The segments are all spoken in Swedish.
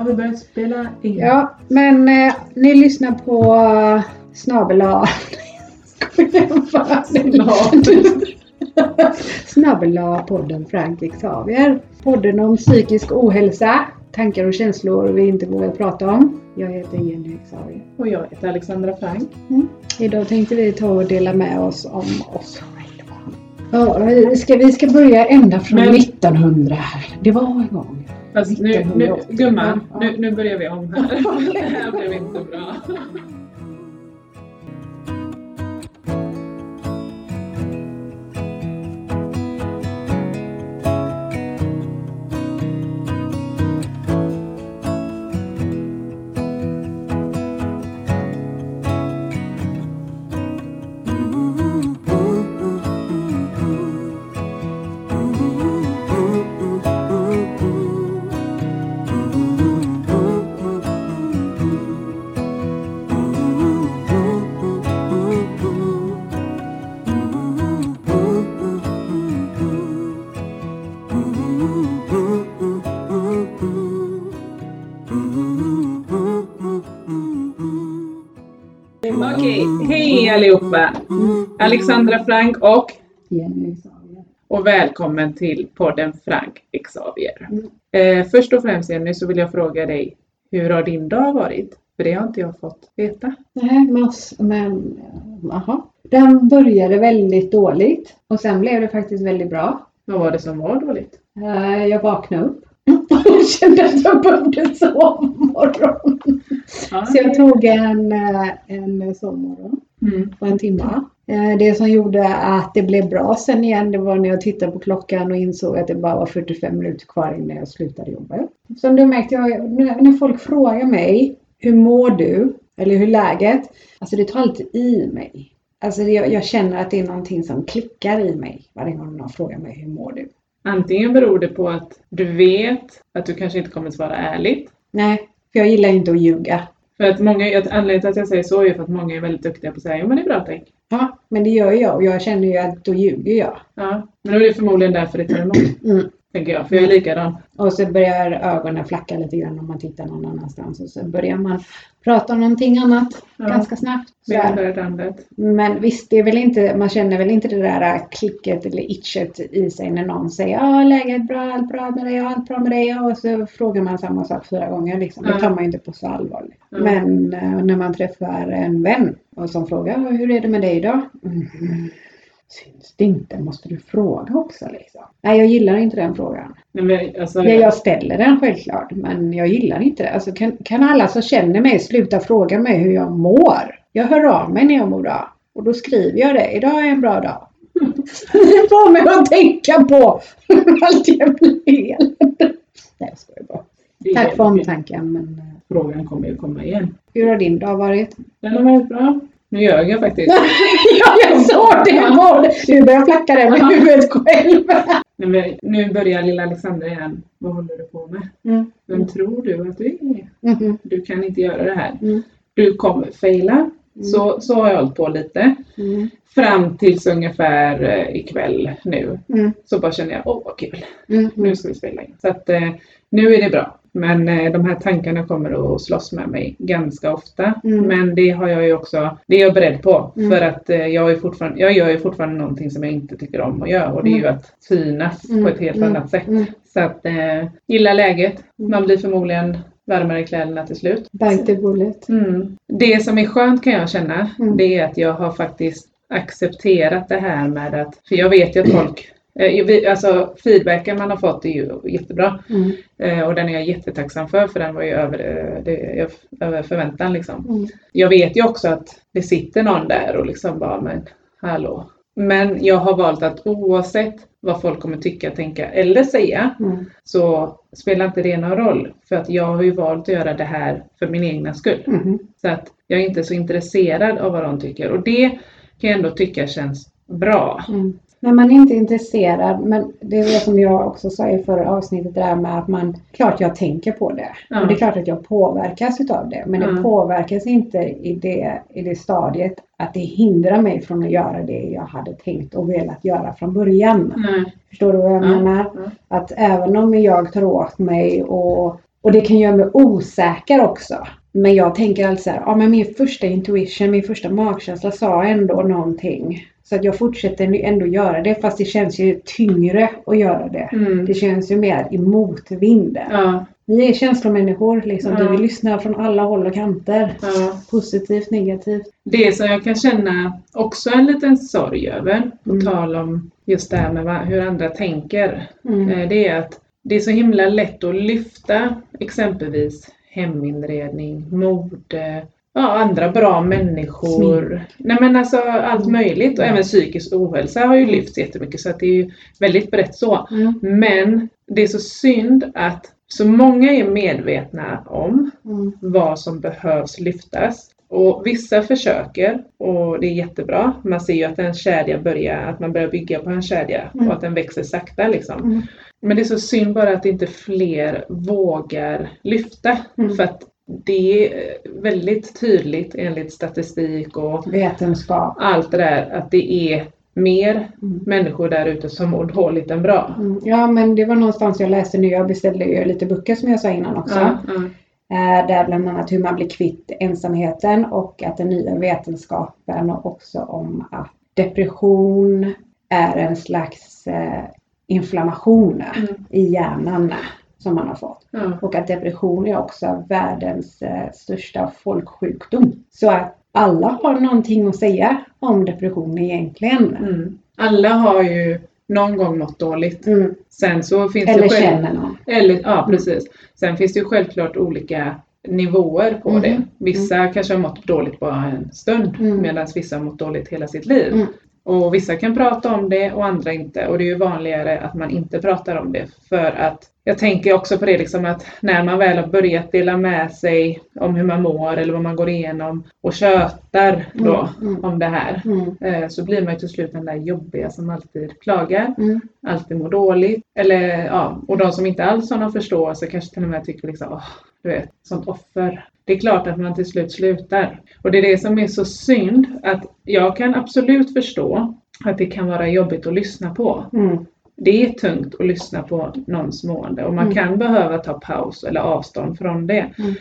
har vi börjat spela in. Ja, men eh, ni lyssnar på uh, snabel A. Snabbel A-podden Frank Xavier. Podden om psykisk ohälsa, tankar och känslor vi inte vågar prata om. Jag heter Jenny Xavier. Och jag heter Alexandra Frank. Idag tänkte vi ta och dela med oss om oss. Ja, vi, ska, vi ska börja ända från Men- 1900. Det var en gång. Fast nu, nu, 1980. gumman, nu, nu börjar vi om här. Det här blev inte bra. Okej, hej allihopa! Alexandra Frank och, Jenny och välkommen till podden Frank Xavier. Mm. Eh, först och främst Jenny så vill jag fråga dig, hur har din dag varit? För det har inte jag fått veta. Nej, mass, men jaha. Den började väldigt dåligt och sen blev det faktiskt väldigt bra. Vad var det som var dåligt? Eh, Jag vaknade upp och kände att jag behövde sovmorgon. Så jag tog en, en sovmorgon Mm. på en timme. Eh, Det som gjorde att det blev bra sen igen det var när jag tittade på klockan och insåg att det bara var 45 minuter kvar innan jag slutade jobba. Som du märkte, jag, när folk frågar mig hur mår du? Eller hur är läget? Alltså det tar alltid i mig. Alltså jag, jag känner att det är någonting som klickar i mig varje gång någon frågar mig hur mår du? Antingen beror det på att du vet att du kanske inte kommer svara ärligt. Nej, för jag gillar inte att ljuga. För att många, anledningen till att jag säger så är för att många är väldigt duktiga på att säga jo men det är bra tack. Ja, men det gör jag och jag känner ju att då ljuger jag. Ja, men då är det förmodligen därför det tar emot. Mm. Tänker jag, för jag är likadan. Och så börjar ögonen flacka lite grann om man tittar någon annanstans och så börjar man prata om någonting annat Ja. ganska snabbt. Det. Men visst, det är väl inte, man känner väl inte det där klicket eller itchet i sig när någon säger ja läget bra, allt bra med dig, allt bra med dig och så frågar man samma sak fyra gånger. Liksom. Det Ja. tar man ju inte på så allvarligt. Ja. Men eh, när man träffar en vän och som frågar hur är det med dig idag? Mm. Syns det inte? Måste du fråga också liksom? Nej, jag gillar inte den frågan. Men, alltså, Ja, jag ställer den självklart, men jag gillar inte det. Alltså, kan, kan alla som känner mig sluta fråga mig hur jag mår? Jag hör av mig när jag mår bra. Och då skriver jag det. Idag är en bra dag. Det får mig att tänka på allt jävla elände. Nej, jag skojar bara. Tack för omtanken, men Frågan kommer ju komma igen. hur har din dag varit? Den har varit bra. Nu ljög jag faktiskt. ja, jag såg det! dig. Du börjar flacka där med huvudet själv. Nej, nu börjar lilla Alexandra igen. Vad håller du på med? Mm. Vem tror du att du är? Mhm. Du kan inte göra det här. Mm. Du kommer faila. Så, så har jag hållit på lite. Mm. Fram tills ungefär eh, ikväll nu. Mm. Så bara känner jag, åh vad kul. Mm. Nu ska vi spela in. Så att eh, nu är det bra. Men eh, de här tankarna kommer att slåss med mig ganska ofta. Mm. Men det har jag ju också, det är jag beredd på. Mm. För att eh, jag, är fortfarande, jag gör ju fortfarande någonting som jag inte tycker om att göra. Och det är ju Mm. att synas på ett helt Mm. annat sätt. Mm. Så att eh, gilla läget. Man blir förmodligen varmare i kläderna till slut. Bite bullet. Mm. Det som är skönt kan jag känna, det är att jag har faktiskt accepterat det här med att, för jag vet ju att folk, alltså feedbacken man har fått är ju jättebra Mm. eh, och den är jag jättetacksam för för den var ju över, eh, det, över förväntan liksom. Mm. Jag vet ju också att det sitter någon där och liksom bara men hallå. Men jag har valt att oavsett vad folk kommer tycka, tänka eller säga Mm. så spelar inte det någon roll. För att jag har ju valt att göra det här för min egna skull. Mhm. Så att jag är inte så intresserad av vad de tycker. Och det kan jag ändå tycka känns bra. Mm. När man inte är intresserad, men det är det som jag också sa i förra avsnittet, det där med att man, klart jag tänker på det. Ja. Och det är klart att jag påverkas utav det. Men det Ja. påverkas inte i det, i det stadiet att det hindrar mig från att göra det jag hade tänkt och velat göra från början. Nej. Förstår du vad jag Ja. menar? Att även om jag tar åt mig och Och det kan göra mig osäker också. Men jag tänker alltså så här, ja men min första intuition, min första magkänsla sa ändå någonting. Så att jag fortsätter ändå göra det fast det känns ju tyngre att göra det. Mm. Det känns ju mer i motvinden. Ja, Vi är känslomänniskor liksom. Ja. Vi vill lyssna från alla håll och kanter. ja. Positivt, negativt. Det som jag kan känna också en liten sorg över, på Mm. tal om just det här med hur andra tänker, Mm. eh, det är att det är så himla lätt att lyfta exempelvis heminredning, mode, ja, andra bra människor. Smink. Nej men alltså allt Mm. möjligt och även psykisk ohälsa har ju lyfts jättemycket så att det är ju väldigt brett så. Mm. Men det är så synd att så många är medvetna om Mm. vad som behövs lyftas. Och vissa försöker och det är jättebra. Man ser ju att en kedja börjar, att man börjar bygga på en kedja Mm. och att den växer sakta liksom. Mm. Men det är så synd bara att inte fler vågar lyfta. Mm. För att det är väldigt tydligt enligt statistik och Vetenskap. allt det där att det är mer Mm. människor där ute som mår dåligt än bra. Mm. Ja men det var någonstans jag läste nu. Jag beställde ju lite böcker som jag sa innan också. Ja. Eh, Där bland annat hur man blir kvitt ensamheten och att den nya vetenskapen och också om att depression är en slags eh, inflammation Mm. i hjärnan som man har fått. Ja. Och att depression är också världens eh, största folksjukdom. Så att alla har någonting att säga om depression egentligen. Mm. Alla har ju någon gång mått dåligt. Mm. Sen så finns Eller det själv... känner någon. Eller, ja, precis. Sen finns det ju självklart olika nivåer på Mhm. det. Vissa kanske har mått dåligt bara en stund Mm. medan vissa har mått dåligt hela sitt liv. Och vissa kan prata om det och andra inte. Och det är ju vanligare att man inte pratar om det. För att jag tänker också på det liksom att när man väl har börjat dela med sig om hur man mår eller vad man går igenom och tjötar då Mm, mm. om det här. Mm. eh, Så blir man ju till slut den där jobbiga som alltid klagar Mm. alltid mår dåligt. Eller, ja, och de som inte alls har någon förståelse kanske till och med tycker liksom, åh, du vet, sånt offer. Det är klart att man till slut slutar. Och det är det som är så synd, att jag kan absolut förstå att det kan vara jobbigt att lyssna på. Mm. Det är tungt att lyssna på någons mående och man Mm. kan behöva ta paus eller avstånd från det. Mm.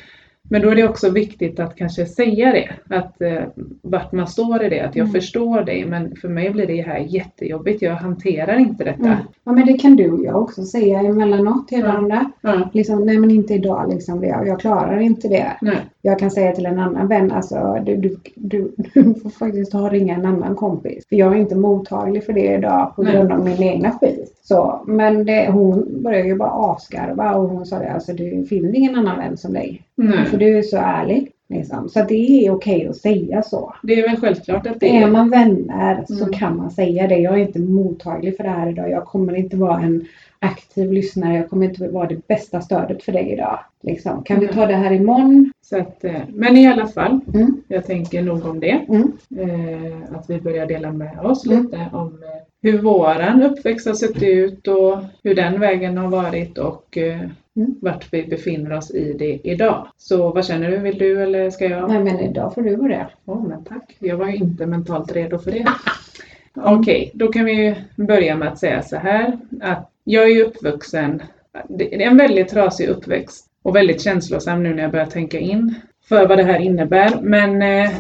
Men då är det också viktigt att kanske säga det, att eh, vart man står i det, att jag Mm. förstår dig men för mig blir det här jättejobbigt, jag hanterar inte detta. Mm. Ja men det kan du och jag också säga emellanåt till varandra. Ja, Liksom, nej men inte idag liksom. Jag, jag klarar inte det. nej. Jag kan säga till en annan vän, alltså du, du, du, du får faktiskt ta och ringa en annan kompis. För jag är inte mottaglig för det idag på Nej. grund av min egna skit. Så, men det, hon började ju bara asgarva och hon sa det, alltså det finns ingen annan vän som dig. nej. För du är så ärlig. Liksom. Så det är okej att säga så. Det är väl självklart att det Är är. man vänner så Mm. kan man säga det. Jag är inte mottaglig för det här idag. Jag kommer inte vara en aktiv lyssnare. Jag kommer inte vara det bästa stödet för dig idag. Liksom. Kan vi Mm. ta det här imorgon? Så att, eh, men i alla fall, Mm. jag tänker nog om det. Mm. Eh, att vi börjar dela med oss Mm. lite om eh, hur våran uppväxt har sett ut och hur den vägen har varit och eh, Mm. vart vi befinner oss i det idag. Så vad känner du? Vill du eller ska jag? Nej men idag får du börja. Åh, men tack. Jag var ju inte mentalt redo för det. Okej, då kan vi börja med att säga så här att jag är ju uppvuxen, det är en väldigt trasig uppväxt och väldigt känslosam nu när jag börjar tänka in för vad det här innebär. Men eh,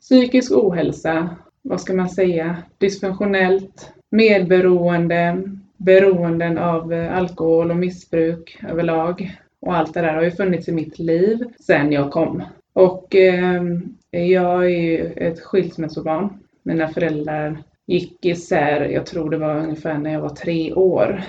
psykisk ohälsa, vad ska man säga, dysfunktionellt, medberoende, beroenden av eh, alkohol och missbruk överlag och allt det där har ju funnits i mitt liv sedan jag kom. Och eh, jag är ju ett skilsmässobarn. Mina föräldrar gick isär, jag tror det var ungefär när jag var tre år.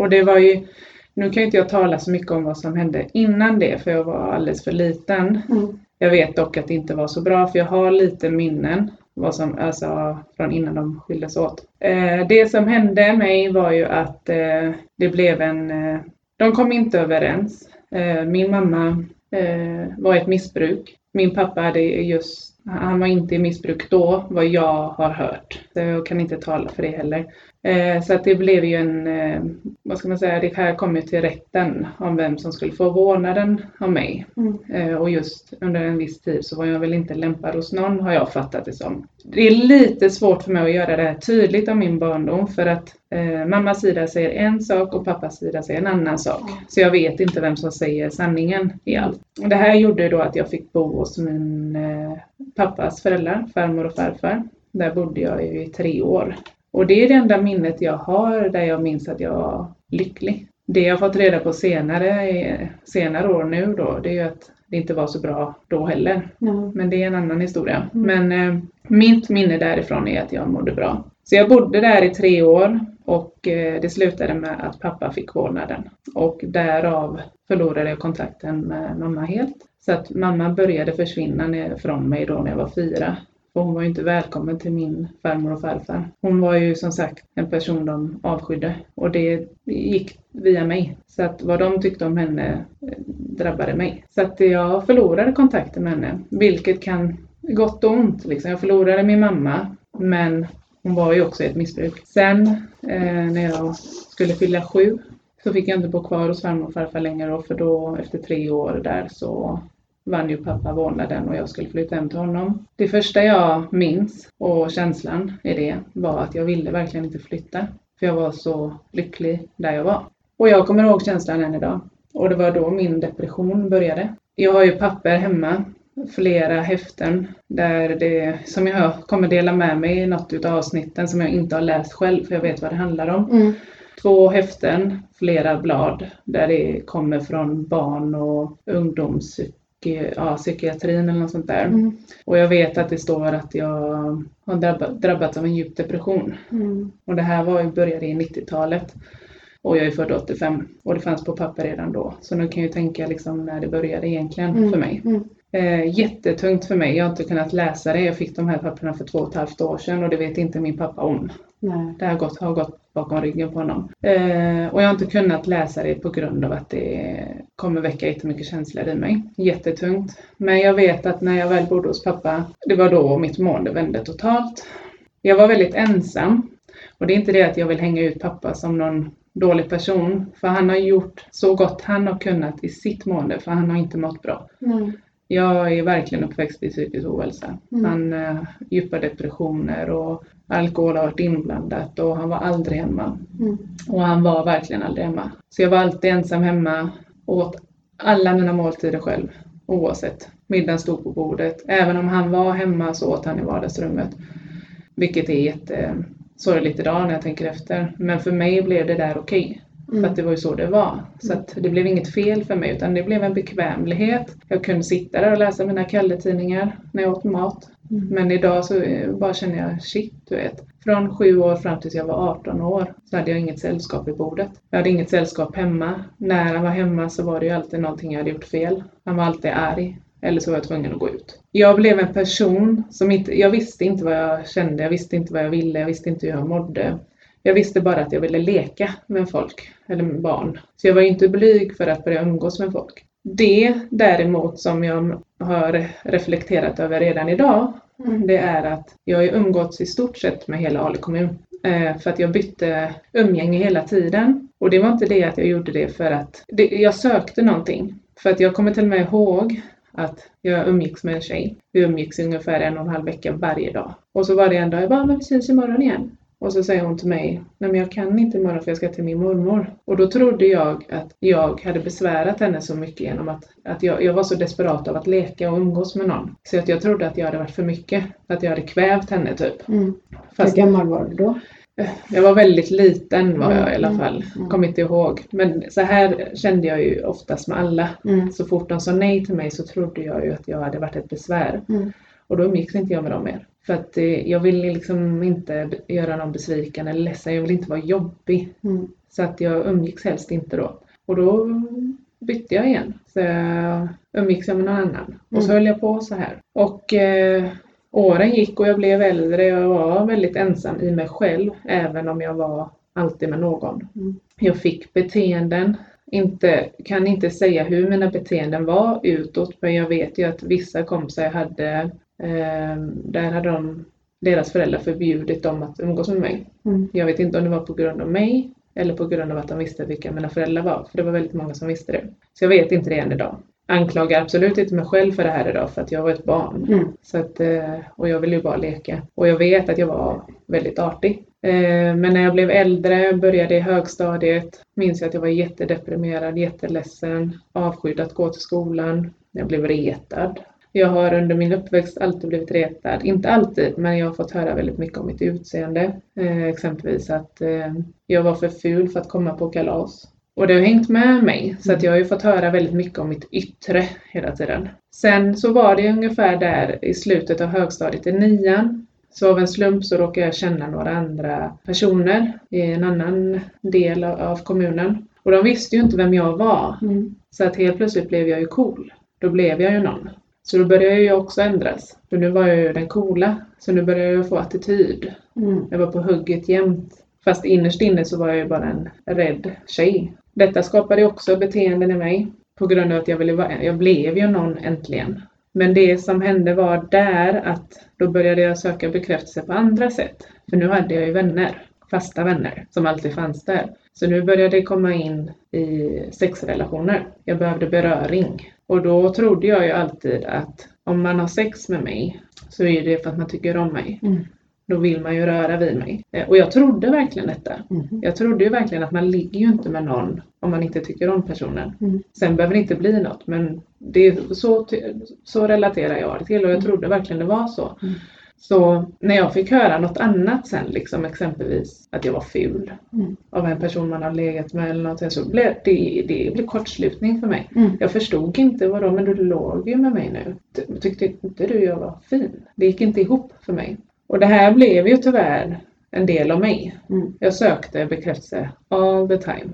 Och det var ju, nu kan inte jag tala så mycket om vad som hände innan det för jag var alldeles för liten. Mm. Jag vet dock att det inte var så bra för jag har lite minnen vad som, alltså, från innan de skildes åt. Eh, det som hände mig var ju att eh, det blev en... Eh, de kom inte överens. Eh, min mamma eh, var i ett missbruk. Min pappa hade just Han var inte i missbruk då, vad jag har hört. Jag kan inte tala för det heller. Eh, så att det blev ju en, eh, vad ska man säga, det här kom ju till rätten om vem som skulle få vårdnaden av mig. Mm. Eh, och just under en viss tid så var jag väl inte lämpad hos någon har jag fattat det som. Det är lite svårt för mig att göra det här tydligt om min barndom för att eh, mammas sida säger en sak och pappas sida säger en annan sak. Ja. Så jag vet inte vem som säger sanningen i allt. Det här gjorde då att jag fick bo hos min eh, pappas föräldrar, farmor och farfar. Där bodde jag i tre år. Och det är det enda minnet jag har där jag minns att jag var lycklig. Det jag fått reda på senare, senare år nu då, det är ju att det inte var så bra då heller. Ja. Men det är en annan historia. Mm. Men eh, mitt minne därifrån är att jag mådde bra. Så jag bodde där i tre år och eh, det slutade med att pappa fick vårdnaden. Och därav förlorade jag kontakten med mamma helt. Så att mamma började försvinna från mig då när jag var fyra. Och hon var ju inte välkommen till min farmor och farfar. Hon var ju som sagt en person de avskydde och det gick via mig. Så att vad de tyckte om henne eh, drabbade mig. Så att jag förlorade kontakten med henne, vilket kan gott och ont. Liksom. Jag förlorade min mamma, men hon var ju också i ett missbruk. Sen eh, när jag skulle fylla sju så fick jag inte bo kvar hos farmor och farfar längre då, för då efter tre år där så vann ju pappa vårdnaden och jag skulle flytta hem till honom. Det första jag minns och känslan i det var att jag ville verkligen inte flytta. För jag var så lycklig där jag var. Och jag kommer ihåg känslan än idag. Och det var då min depression började. Jag har ju papper hemma, flera häften där det, som jag kommer dela med mig i något utav avsnitten som jag inte har läst själv för jag vet vad det handlar om Mm. två häften, flera blad där det kommer från barn och ungdomspsyki- ja, psykiatrin eller något sånt där. Mm. Och jag vet att det står att jag har drabbat, drabbats av en djup depression. Mm. Och det här var ju, började i 90-talet. Och jag är född 85 och det fanns på papper redan då. Så nu kan jag ju tänka liksom när det började egentligen Mm. för mig. Eh, jättetungt för mig. Jag har inte kunnat läsa det. Jag fick de här papperna för två och ett halvt år sedan och det vet inte min pappa om. Nej. Det har gått, har gått bakom ryggen på honom. Eh, och jag har inte kunnat läsa det på grund av att det kommer väcka jättemycket känslor i mig. Jättetungt. Men jag vet att när jag väl bodde hos pappa, det var då mitt mående vände totalt. Jag var väldigt ensam. Och det är inte det att jag vill hänga ut pappa som någon dålig person. För han har gjort så gott han har kunnat i sitt mående, för han har inte mått bra. Nej. Jag är verkligen uppväxt i psykisk ohälsa. Mm. Han eh, djupa depressioner och alkohol har varit inblandat och han var aldrig hemma. Mm. Och han var verkligen aldrig hemma. Så jag var alltid ensam hemma och åt alla mina måltider själv. Oavsett. Middagen stod på bordet. Även om han var hemma så åt han i vardagsrummet. Vilket är jättesorgligt idag när jag tänker efter. Men för mig blev det där okej. För Mm. att det var ju så det var. Så att det blev inget fel för mig utan det blev en bekvämlighet. Jag kunde sitta där och läsa mina Kalle-tidningar när jag åt mat. Mm. Men idag så bara känner jag shit, du vet. Från sju år fram tills jag var 18 år så hade jag inget sällskap i bordet. Jag hade inget sällskap hemma. När han var hemma så var det ju alltid någonting jag hade gjort fel. Han var alltid arg. Eller så var jag tvungen att gå ut. Jag blev en person som inte, jag visste inte vad jag kände, jag visste inte vad jag ville, jag visste inte hur jag mådde. Jag visste bara att jag ville leka med folk, eller med barn. Så jag var inte blyg för att börja umgås med folk. Det däremot som jag har reflekterat över redan idag, Mm. det är att jag har umgåtts i stort sett med hela Ale kommun. Eh, för att jag bytte umgänge hela tiden. Och det var inte det att jag gjorde det för att det, jag sökte någonting. För att jag kommer till och med ihåg att jag umgicks med en tjej. Vi umgicks i ungefär en och en halv vecka varje dag. Och så var det en dag, jag bara, men vi syns imorgon igen. Och så säger hon till mig, nej men jag kan inte imorgon för jag ska till min mormor. Och då trodde jag att jag hade besvärat henne så mycket genom att, att jag, jag var så desperat av att leka och umgås med någon. Så att jag trodde att jag hade varit för mycket. Att jag hade kvävt henne typ. Mm. Fast Hur gammal var du då? jag var väldigt liten var jag i alla Mm, fall. mm. Kommer inte ihåg. Men så här kände jag ju oftast med alla. Mm. Så fort de sa nej till mig så trodde jag ju att jag hade varit ett besvär. Mm. Och då umgicks inte jag med dem mer. För att eh, jag ville liksom inte göra någon besviken eller ledsen. Jag ville inte vara jobbig. Mm. Så att jag umgicks helst inte då. Och då bytte jag igen. Så jag umgicks jag med någon annan. Och så Mm. höll jag på så här. Och eh, åren gick och jag blev äldre. Jag var väldigt ensam i mig själv. Även om jag var alltid med någon. Mm. Jag fick beteenden. Inte, kan inte säga hur mina beteenden var utåt. Men jag vet ju att vissa kompisar jag hade där hade de, deras föräldrar förbjudit dem att umgås med mig. Mm. Jag vet inte om det var på grund av mig eller på grund av att de visste vilka mina föräldrar var. För det var väldigt många som visste det. Så jag vet inte det än idag. Anklagar absolut inte mig själv för det här idag för att jag var ett barn. Mm. Så att, eh, och jag ville ju bara leka. Och jag vet att jag var väldigt artig. Eh, Men när jag blev äldre, började i högstadiet, minns jag att jag var jättedeprimerad, jätteledsen, avskydd att gå till skolan. Jag blev retad. Jag har under min uppväxt alltid blivit retad. Inte alltid, men jag har fått höra väldigt mycket om mitt utseende. Eh, exempelvis att eh, jag var för ful för att komma på kalas. Och det har hängt med mig, så att jag har ju fått höra väldigt mycket om mitt yttre hela tiden. Sen så var det ungefär där i slutet av högstadiet, i nian, så av en slump så råkade jag känna några andra personer i en annan del av, av kommunen. Och de visste ju inte vem jag var. Mm. Så att helt plötsligt blev jag ju cool. Då blev jag ju någon. Så då började jag också ändras. För nu var jag ju den coola. Så nu började jag få attityd. Mm. Jag var på hugget jämt. Fast innerst inne så var jag ju bara en rädd tjej. Detta skapade också beteenden i mig. På grund av att jag ville vara, jag blev ju någon äntligen. Men det som hände var där att då började jag söka bekräftelse på andra sätt. För nu hade jag ju vänner, fasta vänner, som alltid fanns där. Så nu började det komma in i sexrelationer. Jag behövde beröring. Och då trodde jag ju alltid att om man har sex med mig så är det för att man tycker om mig. Mm. Då vill man ju röra vid mig. Eh, Och jag trodde verkligen detta. Mm. Jag trodde ju verkligen att man ligger ju inte med någon om man inte tycker om personen. Mm. Sen behöver det inte bli något men det är så, så relaterar jag det till och jag trodde verkligen det var så. Så när jag fick höra något annat sen, liksom exempelvis att jag var ful Mm. av en person man har legat med eller någonting, så blev det, det blev kortslutning för mig. Mm. Jag förstod inte, vadå, men du låg ju med mig nu. Ty- Tyckte inte du jag var fin? Det gick inte ihop för mig. Och det här blev ju tyvärr en del av mig. Mm. Jag sökte bekräftelse all the time.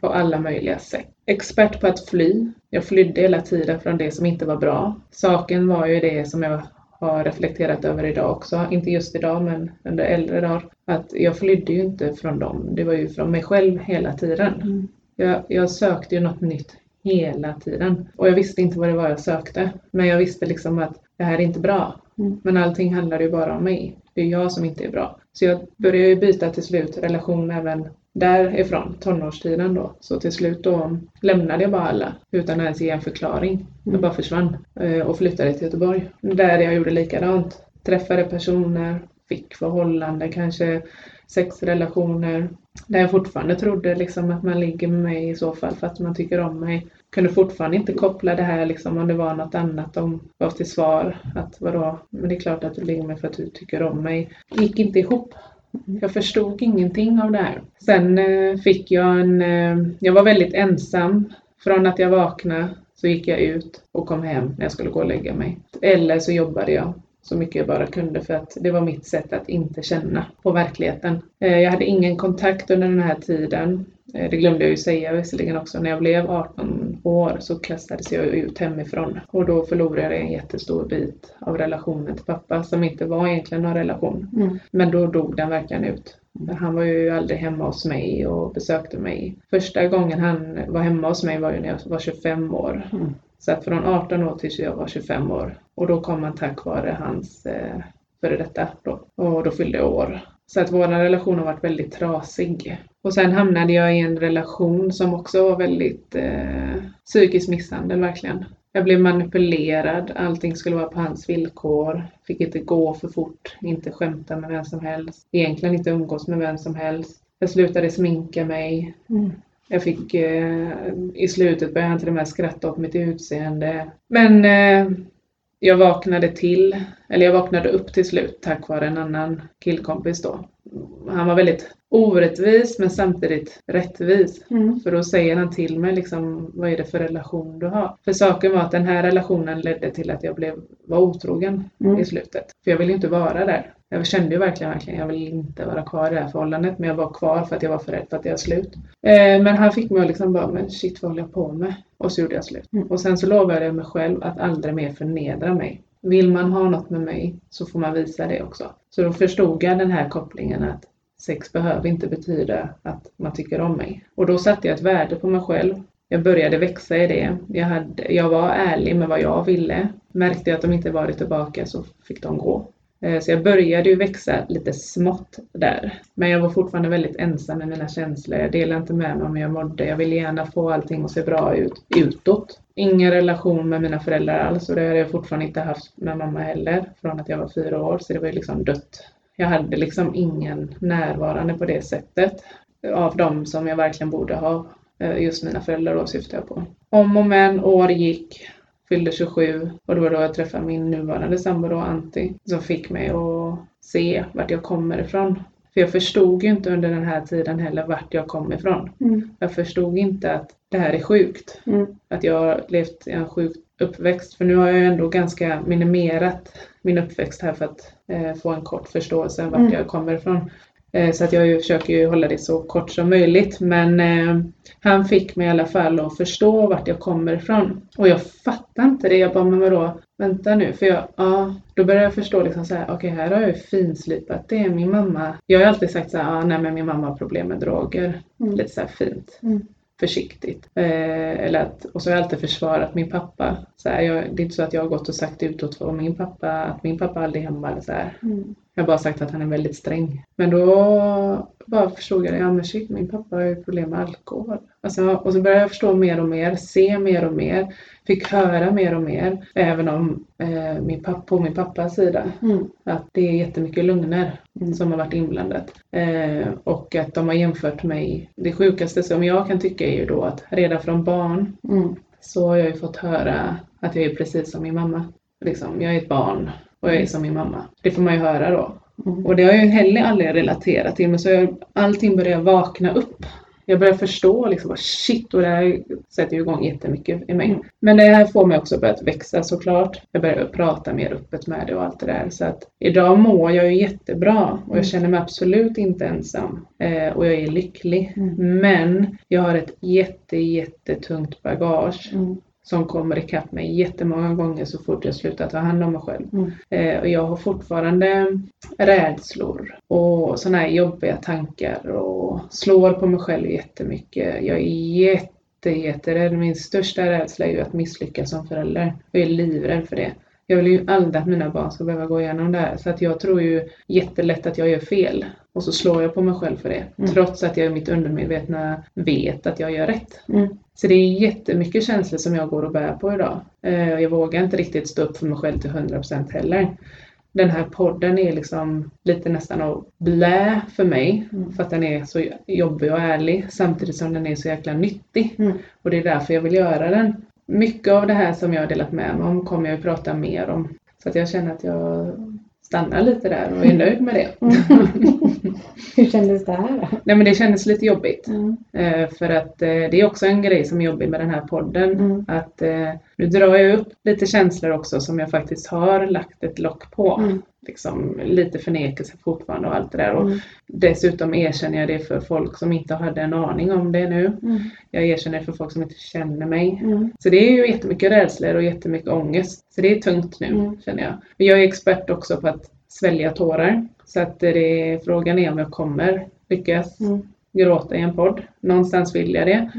På alla möjliga sätt. Expert på att fly. Jag flydde hela tiden från det som inte var bra. Saken var ju det som jag har reflekterat över idag också. Inte just idag men under äldre dagar. Att jag flydde ju inte från dem. Det var ju från mig själv hela tiden. Mm. Jag, jag sökte ju något nytt hela tiden. Och jag visste inte vad det var jag sökte. Men jag visste liksom att det här är inte bra. Mm. Men allting handlar ju bara om mig. Det är jag som inte är bra. Så jag började ju byta till slut relation även därifrån, tonårstiden då. Så till slut då lämnade jag bara alla utan att ens ge en förklaring. Jag Mm. bara försvann eh, och flyttade till Göteborg. Där jag gjorde likadant. Träffade personer, fick förhållande, kanske sexrelationer. Där jag fortfarande trodde liksom att man ligger med mig i så fall för att man tycker om mig. Kunde fortfarande inte koppla det här liksom om det var något annat de gav till svar. Att vadå, men det är klart att du ligger med för att du tycker om mig. Gick inte ihop. Jag förstod ingenting av det här. Sen eh, fick jag en, eh, jag var väldigt ensam. Från att jag vaknade så gick jag ut och kom hem när jag skulle gå och lägga mig. Eller så jobbade jag så mycket jag bara kunde för att det var mitt sätt att inte känna på verkligheten. Eh, jag hade ingen kontakt under den här tiden. Eh, Det glömde jag ju säga visserligen också. När jag blev 18 år så kastades jag ut hemifrån. Och då förlorade jag en jättestor bit av relationen till pappa som inte var egentligen någon relation. Mm. Men då dog den verkligen ut. Han var ju aldrig hemma hos mig och besökte mig. Första gången han var hemma hos mig var ju när jag var 25 år. Mm. Så att från 18 år tills jag var 25 år. Och då kom han tack vare hans eh, före detta då. Och då fyllde jag år. Så att vår relation har varit väldigt trasig. Och sen hamnade jag i en relation som också var väldigt eh, psykisk misshandel verkligen. Jag blev manipulerad, allting skulle vara på hans villkor. Fick inte gå för fort, inte skämta med vem som helst. Egentligen inte umgås med vem som helst. Jag slutade sminka mig. Mm. Jag fick eh, i slutet började han till och med skratta åt mitt utseende. Men eh, jag vaknade till, eller jag vaknade upp till slut tack vare en annan killkompis då. Han var väldigt orättvis men samtidigt rättvis. Mm. För då säger han till mig liksom, vad är det för relation du har? För saken var att den här relationen ledde till att jag blev, var otrogen Mm. i slutet. För jag ville ju inte vara där. Jag kände ju verkligen, verkligen, jag vill inte vara kvar i det här förhållandet. Men jag var kvar för att jag var för rädd för att det var slut. Eh, men han fick mig att liksom bara, men shit vad håller jag på med? Och så gjorde jag slut. Mm. Och sen så lovade jag mig själv att aldrig mer förnedra mig. Vill man ha något med mig så får man visa det också. Så då förstod jag den här kopplingen att sex behöver inte betyda att man tycker om mig. Och då satte jag ett värde på mig själv. jag började växa i det. Jag, hade, jag var ärlig med vad jag ville. Märkte jag att de inte varit tillbaka så fick de gå. Eh, så jag började ju växa lite smått där. Men jag var fortfarande väldigt ensam med mina känslor. Jag delade inte med mig om hur jag mådde. Jag ville gärna få allting att se bra ut utåt. Ingen relation med mina föräldrar alls och det har jag fortfarande inte haft med mamma heller. Från att jag var fyra år. Så det var ju liksom dött. Jag hade liksom ingen närvarande på det sättet. Av dem som jag verkligen borde ha. Eh, just mina föräldrar då syftar jag på. Om och men, år gick fyllde 27 och det var då jag träffade min nuvarande sambo då, Antti, som fick mig att se vart jag kommer ifrån. För jag förstod ju inte under den här tiden heller vart jag kom ifrån. Mm. Jag förstod inte att det här är sjukt. Mm. Att jag har levt i en sjuk uppväxt. För nu har jag ju ändå ganska minimerat min uppväxt här för att eh, få en kort förståelse av vart Mm. jag kommer ifrån. Eh, så att jag ju försöker ju hålla det så kort som möjligt. Men eh, han fick mig i alla fall att förstå vart jag kommer ifrån. Och jag fattar inte det. Jag bara, men vadå? Vänta nu. För jag, ja, då började jag förstå liksom så här, okej här har jag ju finslipat det. Min mamma, jag har alltid sagt så här, ah, nej men min mamma har problem med droger. Mm. Lite så fint. Mm. Försiktigt. Eh, eller att, och så har jag alltid försvarat min pappa. Så här, jag, det är inte så att jag har gått och sagt utåt för min pappa, att min pappa aldrig är hemma eller så. Mm. Jag har bara sagt att han är väldigt sträng. Men då bara förstod jag. Ja men shit, min pappa har ju problem med alkohol. Alltså, och så började jag förstå mer och mer, se mer och mer. Fick höra mer och mer. Även om eh, min pappa, på min pappas sida. Mm. Att det är jättemycket lögner Mm. som har varit inblandat. Eh, och att de har jämfört mig. Det sjukaste som jag kan tycka är ju då att redan från barn Mm. så har jag ju fått höra att jag är precis som min mamma. Liksom, jag är ett barn och jag är som min mamma. Det får man ju höra då. Mm. Och det har jag ju heller aldrig relaterat till. Men så jag, allting börjar vakna upp. Jag börjar förstå liksom, vad shit, och det här sätter ju igång jättemycket i mig. Mm. Men det här får mig också att börja växa såklart. Jag börjar prata mer öppet med det och allt det där. Så att idag mår jag ju jättebra och Mm. jag känner mig absolut inte ensam. Eh, och jag är lycklig. Mm. Men jag har ett jätte, jättetungt bagage Mm. Som kommer ikapp mig jättemånga gånger så fort jag slutar ta hand om mig själv. Mm. Eh, och jag har fortfarande rädslor och sådana här jobbiga tankar och slår på mig själv jättemycket. Jag är jätte, jätterädd. Min största rädsla är ju att misslyckas som förälder. Jag är livrädd för det. Jag vill ju aldrig att mina barn ska behöva gå igenom det här. Så att jag tror ju jättelätt att jag gör fel. Och så slår jag på mig själv för det. Mm. Trots att jag i mitt undermedvetna vet att jag gör rätt. Mm. Så det är jättemycket känslor som jag går och bär på idag. Eh, Jag vågar inte riktigt stå upp för mig själv till 100% heller. Den här podden är liksom lite nästan att blä för mig. Mm. För att den är så jobbig och ärlig samtidigt som den är så jäkla nyttig. Mm. Och det är därför jag vill göra den. Mycket av det här som jag har delat med mig om kommer jag att prata mer om. Så att jag känner att jag stannar lite där och är nöjd med det. Hur kändes det här då? Nej men det kändes lite jobbigt. Mm. Eh, För att eh, det är också en grej som är jobbig med den här podden. Mm. Att eh, nu drar jag upp lite känslor också som jag faktiskt har lagt ett lock på. Mm. Liksom, lite förnekelse fortfarande och allt det där. Och Mm. dessutom erkänner jag det för folk som inte hade en aning om det nu. Mm. Jag erkänner det för folk som inte känner mig. Mm. Så det är ju jättemycket rädslor och jättemycket ångest. Så det är tungt nu Mm. känner jag. Men jag är expert också på att svälja tårar. Så att det är, frågan är om jag kommer lyckas Mm. gråta i en podd. Någonstans vill jag det.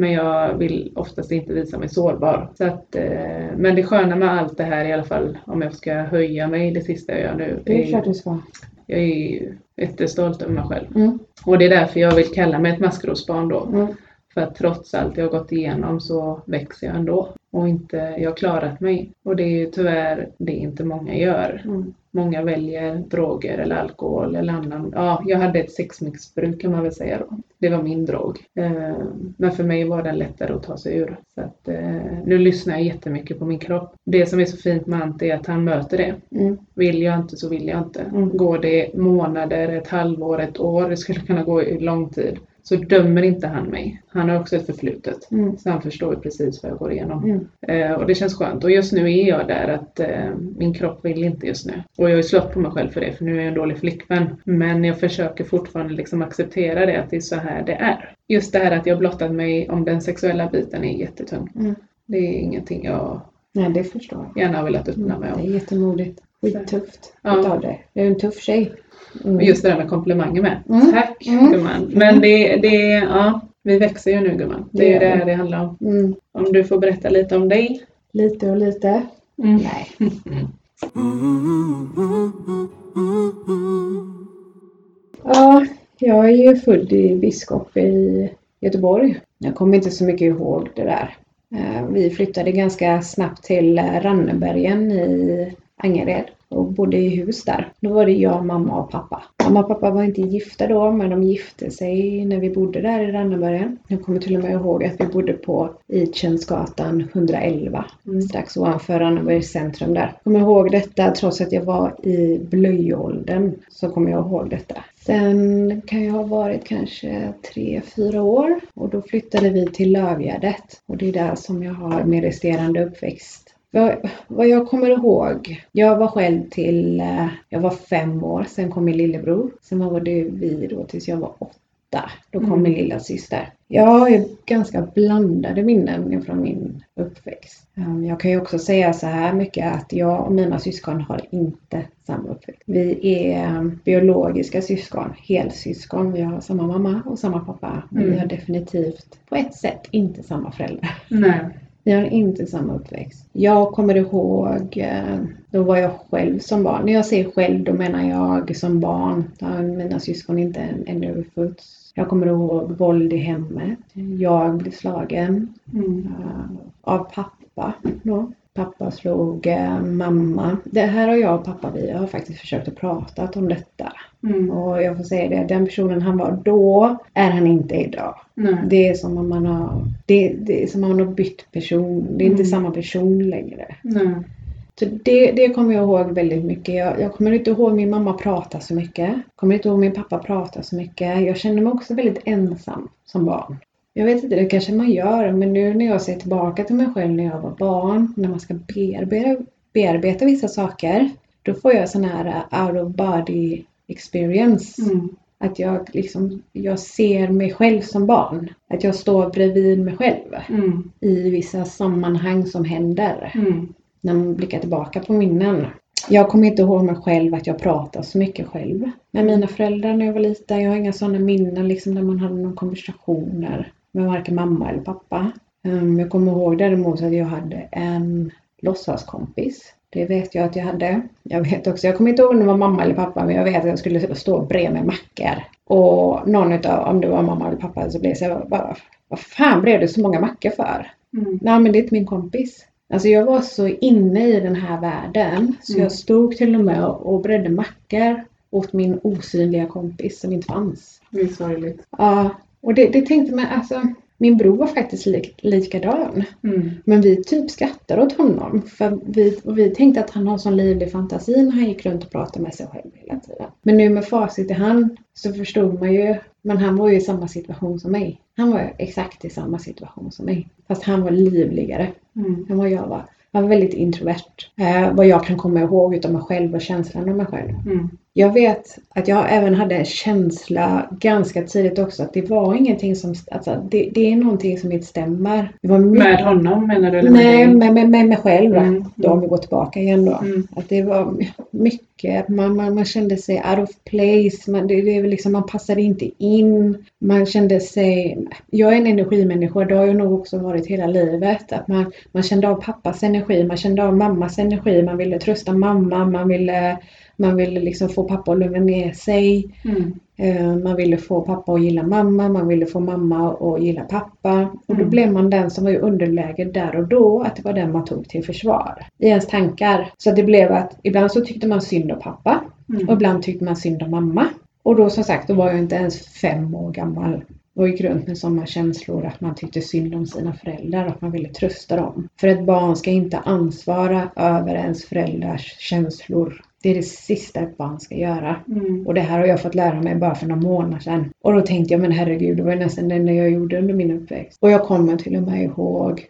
Men jag vill oftast inte visa mig sårbar. Så att, eh, men det sköna med allt det här i alla fall, om jag ska höja mig det sista jag gör nu. Det är klart du ska. jag är jättestolt över mig själv. Mm. Och det är därför jag vill kalla mig ett maskrosbarn då. Mm. För att trots allt jag har gått igenom så växer jag ändå. Och inte, jag klarat mig. Och det är ju tyvärr det inte många gör. Mm. Många väljer droger eller alkohol eller annan. Ja, jag hade ett sexmissbruk kan man väl säga då. Det var min drog. Eh, Men för mig var den lättare att ta sig ur. Så att, eh, nu lyssnar jag jättemycket på min kropp. Det som är så fint med Ante är att han möter det. Mm. Vill jag inte så vill jag inte. Mm. Går det månader, ett halvår, ett år, det skulle kunna gå i lång tid. Så dömer inte han mig. Han har också ett förflutet. Mm. Så han förstår precis vad jag går igenom. Mm. Eh, och det känns skönt. Och just nu är jag där att eh, min kropp vill inte just nu. Och jag har ju slått på mig själv för det, för nu är jag en dålig flickvän. Men jag försöker fortfarande liksom acceptera det, att det är så här det är. Just det här att jag blottat mig om den sexuella biten är jättetung. Mm. Det är ingenting jag Nej, det förstår jag. gärna har velat öppna mig Det om. är jättemodigt. Skittufft Ja. utav dig. Du är en tuff tjej. Mm. Just det där med komplimanger med. Mm. Tack Mm. gumman. Men det, det, ja. Vi växer ju nu gumman. Det är Det det det handlar om. Mm. Om du får berätta lite om dig. Lite och lite. Mm. Nej. Ja, jag är ju född i Biskop i Göteborg. Jag kommer inte så mycket ihåg det där. Eh, Vi flyttade ganska snabbt till eh, Rannebergen i Angered och bodde i hus där. Då var det jag, mamma och pappa. Mamma och pappa var inte gifta då, men de gifte sig när vi bodde där i Rannebergen. Jag kommer till och med ihåg att vi bodde på Idtjänstgatan 111 Mm. strax ovanför Rannebergs centrum där. Jag kommer ihåg detta trots att jag var i blöjåldern så kommer jag ihåg detta. Sen kan jag ha varit kanske tre, fyra år och då flyttade vi till Lövgärdet och det är där som jag har min resterande uppväxt. Vad, vad jag kommer ihåg, jag var själv till, eh, jag var fem år, sen kom min lillebror. Sen var det vi då tills jag var åtta. Då kom Mm. min lilla syster. Jag har ganska blandade minnen från min uppväxt. Um, Jag kan ju också säga så här mycket att jag och mina syskon har inte samma uppväxt. Vi är um, biologiska syskon, helsyskon. Vi har samma mamma och samma pappa. Men Mm. vi har definitivt på ett sätt inte samma föräldrar. Nej. Vi har inte samma uppväxt. Jag kommer ihåg, eh, då var jag själv som barn. När jag säger själv, då menar jag som barn. Mina syskon inte än- ännu fötts. Jag kommer ihåg våld i hemmet. Jag blev slagen Mm. eh, av pappa då. Pappa slog eh, mamma. Det här har jag och pappa, vi har faktiskt försökt att prata om detta. Mm. Och jag får säga det, den personen han var då är han inte idag. Nej. Det är som om man har, det, det är som om man har bytt person. Det är inte Mm. samma person längre. Nej. Så det, det kommer jag ihåg väldigt mycket. Jag, jag kommer inte ihåg min mamma prata så mycket. Kommer inte ihåg min pappa prata så mycket. Jag kände mig också väldigt ensam som barn. Jag vet inte, det kanske man gör, men nu när jag ser tillbaka till mig själv när jag var barn, när man ska bearbeta, bearbeta vissa saker, då får jag sån här uh, out of body experience. Mm. Att jag liksom, jag ser mig själv som barn. Att jag står bredvid mig själv Mm. i vissa sammanhang som händer. Mm. När man blickar tillbaka på minnen. Jag kommer inte ihåg mig själv att jag pratar så mycket själv med mina föräldrar när jag var liten. Jag har inga sådana minnen liksom där man hade någon konversationer med varken mamma eller pappa. Um, jag kommer ihåg däremot att jag hade en låtsaskompis. Det vet jag att jag hade. Jag vet också, jag kommer inte ihåg om det var mamma eller pappa, men jag vet att jag skulle stå bredvid mackor. Och någon utav, om det var mamma eller pappa, så blev jag bara, vad fan blev det så många mackor för? Mm. Nej men det är inte min kompis. Alltså jag var så inne i den här världen så Mm. jag stod till och med och bredde mackor åt min osynliga kompis som inte fanns. Det är sorgligt. Ja, och det, det tänkte man alltså. Min bror var faktiskt lik, likadan. Mm. Men vi typ skrattade åt honom. För vi, och vi tänkte att han har sån livlig fantasi när han gick runt och pratade med sig själv hela tiden. Men nu med facit i hand så förstod man ju. Men han var ju i samma situation som mig. Han var exakt i samma situation som mig. Fast han var livligare Mm. än vad jag var. Jag var väldigt introvert. Eh, vad jag kan komma ihåg utav mig själv och känslan av mig själv. Mm. Jag vet att jag även hade en känsla ganska tidigt också att det var ingenting som, alltså det, det är någonting som inte stämmer. Det var Med honom menar du? Eller Nej, med med, med, med mig själv. Mm. Då om vi går tillbaka igen då. Mm. Att det var mycket, man, man, man kände sig out of place, man, det, det liksom, man passade inte in. Man kände sig, jag är en energimänniska, det har jag nog också varit hela livet. Att man, man kände av pappas energi, man kände av mammas energi, man ville trösta mamma, man ville, man ville liksom få pappa att lugna ner sig. Mm. Eh, Man ville få pappa att gilla mamma, man ville få mamma att gilla pappa. Och då Mm. blev man den som var i underläge där och då, att det var den man tog till försvar. I ens tankar. Så det blev att ibland så tyckte man synd om pappa och Mm. ibland tyckte man synd om mamma. Och då som sagt, då var jag inte ens fem år gammal och gick runt med sådana känslor att man tyckte synd om sina föräldrar och att man ville trösta dem. För ett barn ska inte ansvara över ens föräldrars känslor. Det är det sista ett barn ska göra. Mm. Och det här har jag fått lära mig bara för några månader sedan. Och då tänkte jag, men herregud, det var ju nästan det enda jag gjorde under min uppväxt. Och jag kommer till och med ihåg,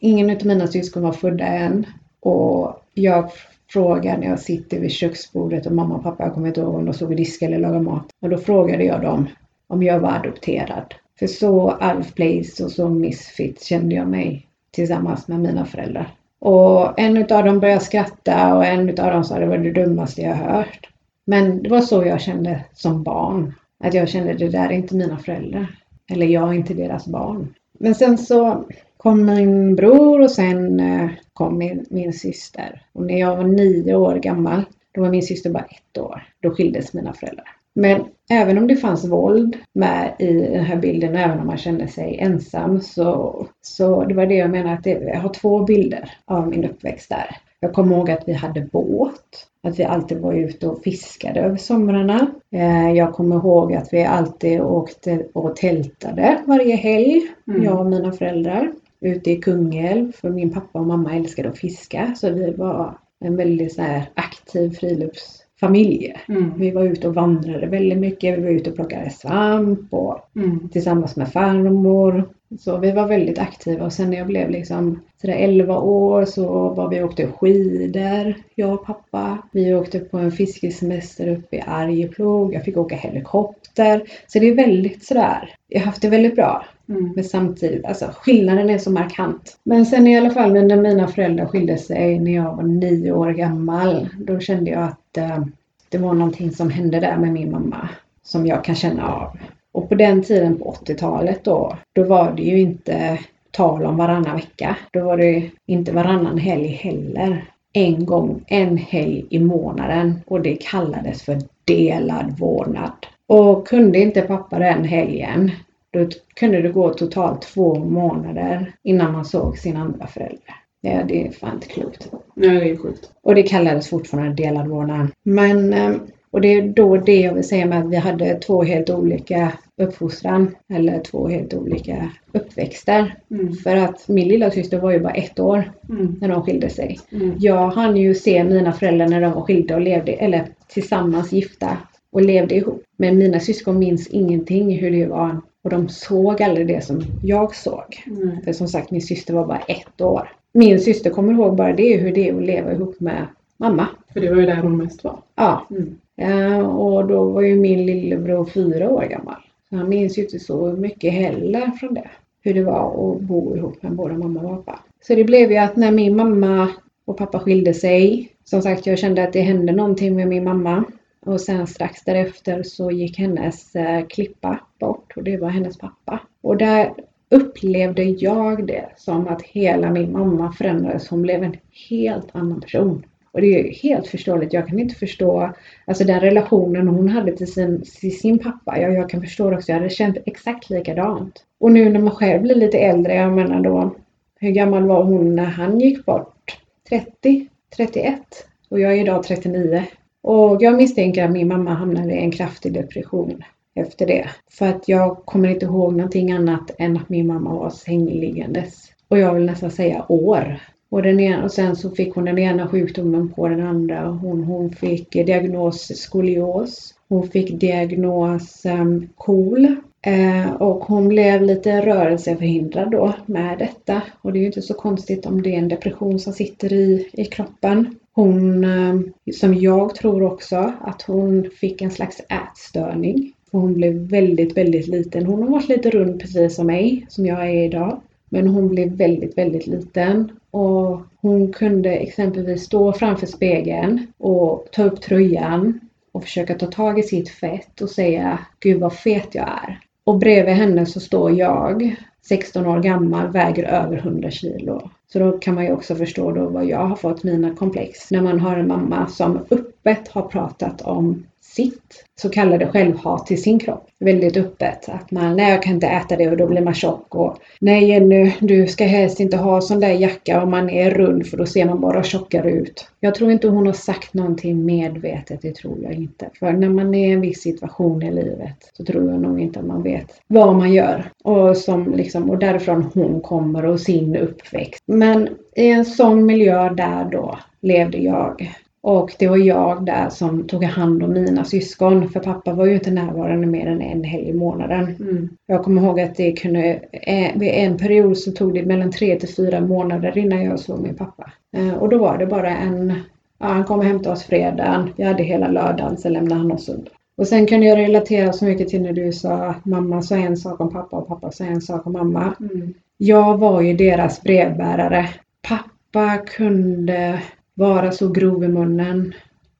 ingen av mina syskon var födda än. Och jag frågar när jag sitter vid köksbordet och mamma och pappa, jag kommer inte ihåg om de stod och diskade eller lagade mat. Och då frågade jag dem om jag var adopterad. För så out of place och så misfit kände jag mig tillsammans med mina föräldrar. Och en utav dem började skratta och en utav dem sa det var det dummaste jag hört. Men det var så jag kände som barn. Att jag kände det där är inte mina föräldrar. Eller jag är inte deras barn. Men sen så kom min bror och sen eh, kom min, min syster. Och när jag var nio år gammal, då var min syster bara ett år. Då skildes mina föräldrar. Men även om det fanns våld med i den här bilden, även om man kände sig ensam, så, så det var det jag menar att det, jag har två bilder av min uppväxt där. Jag kommer ihåg att vi hade båt, att vi alltid var ute och fiskade över somrarna. Eh, jag kommer ihåg att vi alltid åkte och tältade varje helg, mm. jag och mina föräldrar, ute i Kungälv, för min pappa och mamma älskade att fiska, så vi var en väldigt så här aktiv frilufts familj. Mm. Vi var ute och vandrade väldigt mycket. Vi var ute och plockade svamp och mm. tillsammans med farmor. Så vi var väldigt aktiva och sen när jag blev liksom sådär 11 år så var vi åkte skidor, jag och pappa. Vi åkte på en fiskesemester uppe i Arjeplog. Jag fick åka helikopter. Så det är väldigt sådär, jag har haft det väldigt bra. Mm. Men samtidigt, alltså skillnaden är så markant. Men sen i alla fall när mina föräldrar skilde sig när jag var nio år gammal, då kände jag att eh, det var någonting som hände där med min mamma som jag kan känna av. Och på den tiden på 80-talet då, då var det ju inte tal om varannan vecka. Då var det inte varannan helg heller. En gång, en helg i månaden och det kallades för delad vårdnad. Och kunde inte pappa den helgen, då kunde det gå totalt två månader innan man såg sin andra förälder. Ja, det är fan inte klokt. Nej, det är sjukt. Och det kallades fortfarande delad vårdnad. Men, ehm, och det är då det jag vill säga med att vi hade två helt olika uppfostran eller två helt olika uppväxter. Mm. För att min lilla syster var ju bara ett år mm. när de skilde sig. Mm. Jag hann ju se mina föräldrar när de var skilda och levde, eller tillsammans gifta och levde ihop. Men mina syskon minns ingenting hur det var och de såg aldrig det som jag såg. För som sagt, min syster var bara ett år. Min syster kommer ihåg bara det, hur det är att leva ihop med mamma. För det var ju där hon mest var. Ja. Mm. ja och då var ju min lillebror fyra år gammal. Så han minns ju inte så mycket heller från det. Hur det var att bo ihop med både mamma och pappa. Så det blev ju att när min mamma och pappa skilde sig. Som sagt, jag kände att det hände någonting med min mamma. Och sen strax därefter så gick hennes eh, klippa bort och det var hennes pappa. Och där upplevde jag det som att hela min mamma förändrades. Hon blev en helt annan person. Och det är helt förståeligt. Jag kan inte förstå alltså den relationen hon hade till sin, till sin pappa. Jag, jag kan förstå det också. Jag hade känt exakt likadant. Och nu när man själv blir lite äldre, jag menar då, hur gammal var hon när han gick bort? 30? 31? Och jag är idag 39. Och jag misstänker att min mamma hamnade i en kraftig depression efter det. För att jag kommer inte ihåg någonting annat än att min mamma var sängliggandes. Och jag vill nästan säga år. Och, den ena, och sen så fick hon den ena sjukdomen på den andra. Hon, hon fick diagnos skolios. Hon fick diagnos um, KOL. Eh, och hon blev lite rörelseförhindrad då med detta. Och det är ju inte så konstigt om det är en depression som sitter i, i kroppen. Hon, eh, som jag tror också, att hon fick en slags ätstörning. För hon blev väldigt, väldigt liten. Hon har varit lite rund precis som mig, som jag är idag. Men hon blev väldigt, väldigt liten. Och hon kunde exempelvis stå framför spegeln och ta upp tröjan och försöka ta tag i sitt fett och säga Gud vad fet jag är. Och bredvid henne så står jag, 16 år gammal, väger över 100 kilo. Så då kan man ju också förstå då vad jag har fått mina komplex. När man har en mamma som öppet har pratat om sitt så kallade självhat till sin kropp. Väldigt öppet. Att man, nej jag kan inte äta det och då blir man tjock. Och, nej Jenny, du ska helst inte ha sån där jacka om man är rund för då ser man bara tjockare ut. Jag tror inte hon har sagt någonting medvetet, det tror jag inte. För när man är i en viss situation i livet så tror jag nog inte att man vet vad man gör. Och, som liksom, och därifrån hon kommer och sin uppväxt. Men i en sån miljö där då levde jag. Och det var jag där som tog hand om mina syskon för pappa var ju inte närvarande mer än en helg i månaden. Mm. Jag kommer ihåg att det kunde, eh, vid en period så tog det mellan tre till fyra månader innan jag såg min pappa. Eh, och då var det bara en, ja, han kom och hämtade oss fredagen, jag hade hela lördagen, sen lämnade han oss söndag. Och sen kunde jag relatera så mycket till när du sa att mamma sa en sak om pappa och pappa sa en sak om mamma. Mm. Jag var ju deras brevbärare. Pappa kunde vara så grov i munnen.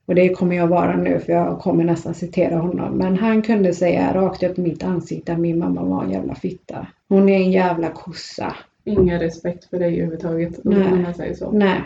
och det kommer jag vara nu för jag kommer nästan citera honom. Men han kunde säga rakt upp i mitt ansikte att min mamma var en jävla fitta. Hon är en jävla kossa. Ingen respekt för dig överhuvudtaget. Kan man säga så. Nej.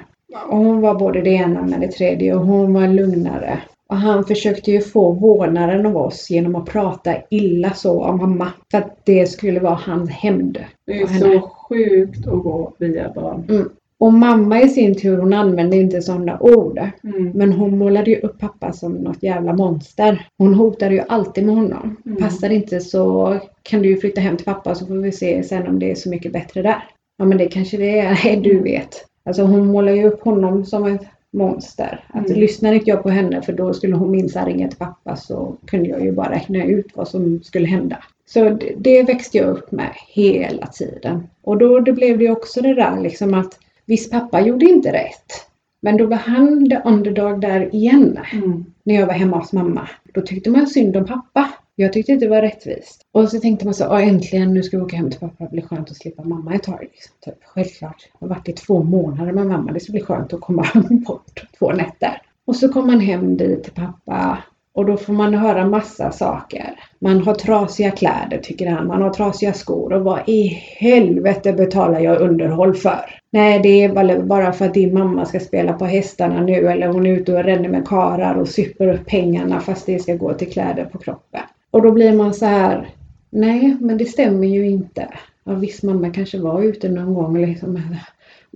Och hon var både det ena med det tredje och hon var lugnare. Och han försökte ju få vårdnaden av oss genom att prata illa så om mamma. För att det skulle vara hans hämnd. Det är så sjukt att gå via barn. Och mamma i sin tur, hon använde inte sådana ord. Mm. Men hon målade ju upp pappa som något jävla monster. Hon hotade ju alltid med honom. Mm. Passar inte så kan du ju flytta hem till pappa så får vi se sen om det är så mycket bättre där. Ja men det kanske det är, nej du vet. Alltså hon målar ju upp honom som ett monster. Att Mm. lyssnar inte jag på henne för då skulle hon minsann ringa till pappa så kunde jag ju bara räkna ut vad som skulle hända. Så det, det växte jag upp med hela tiden. Och då det blev det också det där liksom att visst pappa gjorde inte rätt. Men då var han the underdog där igen Mm. när jag var hemma hos mamma. Då tyckte man synd om pappa. Jag tyckte inte det var rättvist. Och så tänkte man så, "Åh, äntligen nu ska vi åka hem till pappa. Det blir skönt att slippa mamma ett tag. Liksom. Typ, självklart. Jag har varit i två månader med mamma. Det ska bli skönt att komma bort två nätter. Och så kom man hem dit till pappa. Och då får man höra massa saker. Man har trasiga kläder tycker han. Man har trasiga skor. Och vad i helvete betalar jag underhåll för? Nej, det är väl bara för att din mamma ska spela på hästarna nu eller hon är ute och ränner med karar och super upp pengarna fast det ska gå till kläder på kroppen. Och då blir man så här, nej men det stämmer ju inte. Ja, visst mamma kanske var ute någon gång liksom.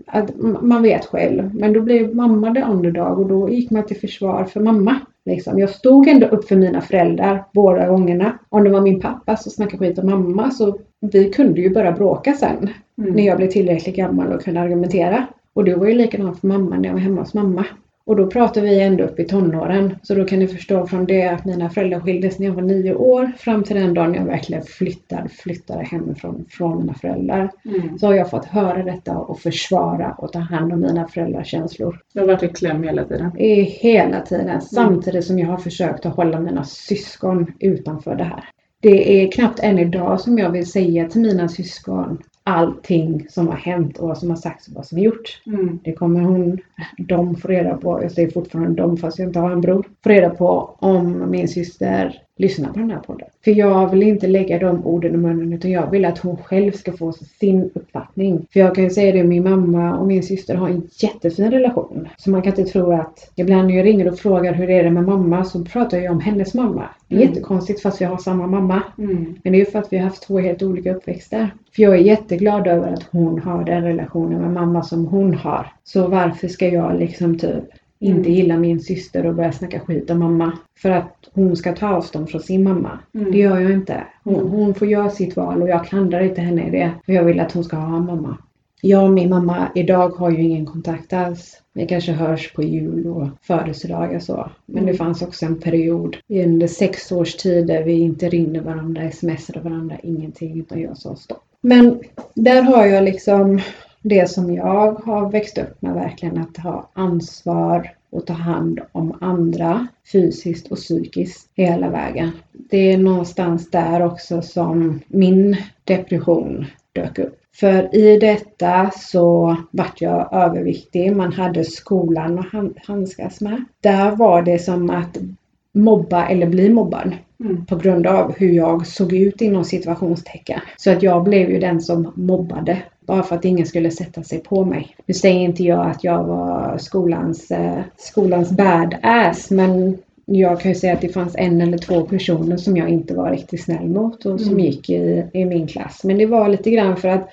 Att man vet själv. Men då blev mamma det underdog och då gick man till försvar för mamma. Liksom. Jag stod ändå upp för mina föräldrar båda gångerna. Om det var min pappa som snackade skit om mamma så vi kunde ju börja bråka sen Mm. när jag blev tillräckligt gammal och kunde argumentera. Och det var ju likadant för mamma när jag var hemma hos mamma. Och då pratar vi ändå upp i tonåren. Så då kan ni förstå från det att mina föräldrar skildes när jag var nio år fram till den dagen jag verkligen flyttade, flyttade hemifrån från mina föräldrar. Mm. Så har jag fått höra detta och försvara och ta hand om mina föräldrars känslor. Du har varit i kläm hela tiden. I hela tiden. Samtidigt som jag har försökt att hålla mina syskon utanför det här. Det är knappt än idag som jag vill säga till mina syskon allting som har hänt och vad som har sagts och vad som är gjort. Mm. Det kommer hon, de får reda på, jag säger fortfarande de fast jag inte har en bror, får reda på om min syster lyssnar på den här podden. För jag vill inte lägga de orden i munnen utan jag vill att hon själv ska få sin uppfattning. För jag kan ju säga det, min mamma och min syster har en jättefin relation. Så man kan inte tro att ibland när jag ringer och frågar hur är det med mamma så pratar jag om hennes mamma. Det är Mm. jättekonstigt fast vi har samma mamma. Mm. Men det är ju för att vi har haft två helt olika uppväxter. För jag är jätteglad över att hon har den relationen med mamma som hon har. Så varför ska jag liksom typ inte Mm. gilla min syster och börja snacka skit om mamma? För att hon ska ta avstånd från sin mamma. Mm. Det gör jag inte. Hon, Mm. hon får göra sitt val och jag klandrar inte henne i det. För jag vill att hon ska ha en mamma. Jag och min mamma idag har ju ingen kontakt alls. Vi kanske hörs på jul och födelsedagar så. Men det Mm. fanns också en period under sex års tid där vi inte ringde varandra, smsade varandra, ingenting utan jag sa stopp. Men där har jag liksom det som jag har växt upp med verkligen att ha ansvar och ta hand om andra fysiskt och psykiskt hela vägen. Det är någonstans där också som min depression dök upp. För i detta så vart jag överviktig. Man hade skolan att han- handskas med. Där var det som att mobba eller bli mobbad Mm. på grund av hur jag såg ut inom situationstecken. Så att jag blev ju den som mobbade. Bara för att ingen skulle sätta sig på mig. Nu säger inte jag att jag var skolans, eh, skolans badass men jag kan ju säga att det fanns en eller två personer som jag inte var riktigt snäll mot och som Mm. gick i, i min klass. Men det var lite grann för att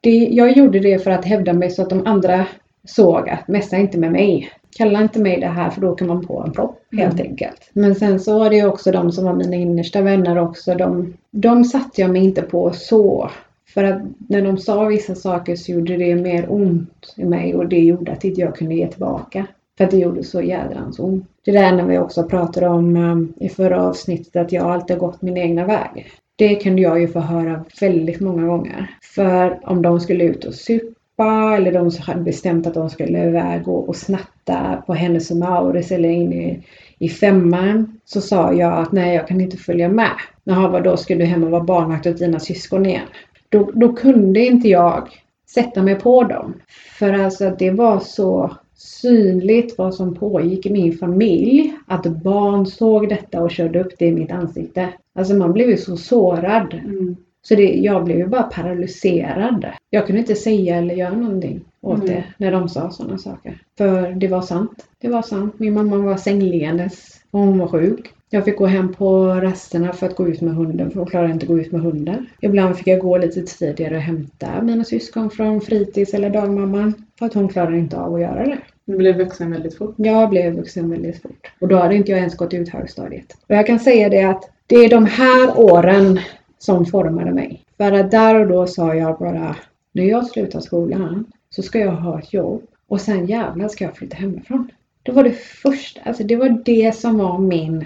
det, jag gjorde det för att hävda mig så att de andra såg att messa inte med mig. Kalla inte mig det här för då kan man på en propp helt Mm. enkelt. Men sen så var det också de som var mina innersta vänner också. De, de satte jag mig inte på så. För att när de sa vissa saker så gjorde det mer ont i mig och det gjorde att inte jag kunde ge tillbaka. För att det gjorde så jädrans ont. Det där när vi också pratade om ehm, i förra avsnittet att jag alltid har gått min egna väg. Det kunde jag ju få höra väldigt många gånger. För om de skulle ut och supa eller de hade bestämt att de skulle iväg och, och snatta på hennes och Mauritz eller in i, i femman så sa jag att nej, jag kan inte följa med. Jaha, vadå? då ska du hem och vara barnvakt åt dina syskon igen? Då, då kunde inte jag sätta mig på dem. För alltså det var så synligt vad som pågick i min familj. Att barn såg detta och körde upp det i mitt ansikte. Alltså man blev ju så sårad. Mm. Så det, jag blev ju bara paralyserad. Jag kunde inte säga eller göra någonting åt Mm. det när de sa sådana saker. För det var sant. Det var sant. Min mamma var sängliggandes och hon var sjuk. Jag fick gå hem på rasterna för att gå ut med hunden för hon klarade inte att gå ut med hunden. Ibland fick jag gå lite tidigare och hämta mina syskon från fritids eller dagmamman. För att hon klarade inte av att göra det. Du blev vuxen väldigt fort. Jag blev vuxen väldigt fort. Och då hade inte jag ens gått ut högstadiet. Och jag kan säga det att det är de här åren som formade mig. För att där och då sa jag bara, när jag slutar skolan så ska jag ha ett jobb och sen jävlar ska jag flytta hemifrån. Det var det första, alltså det var det som var min,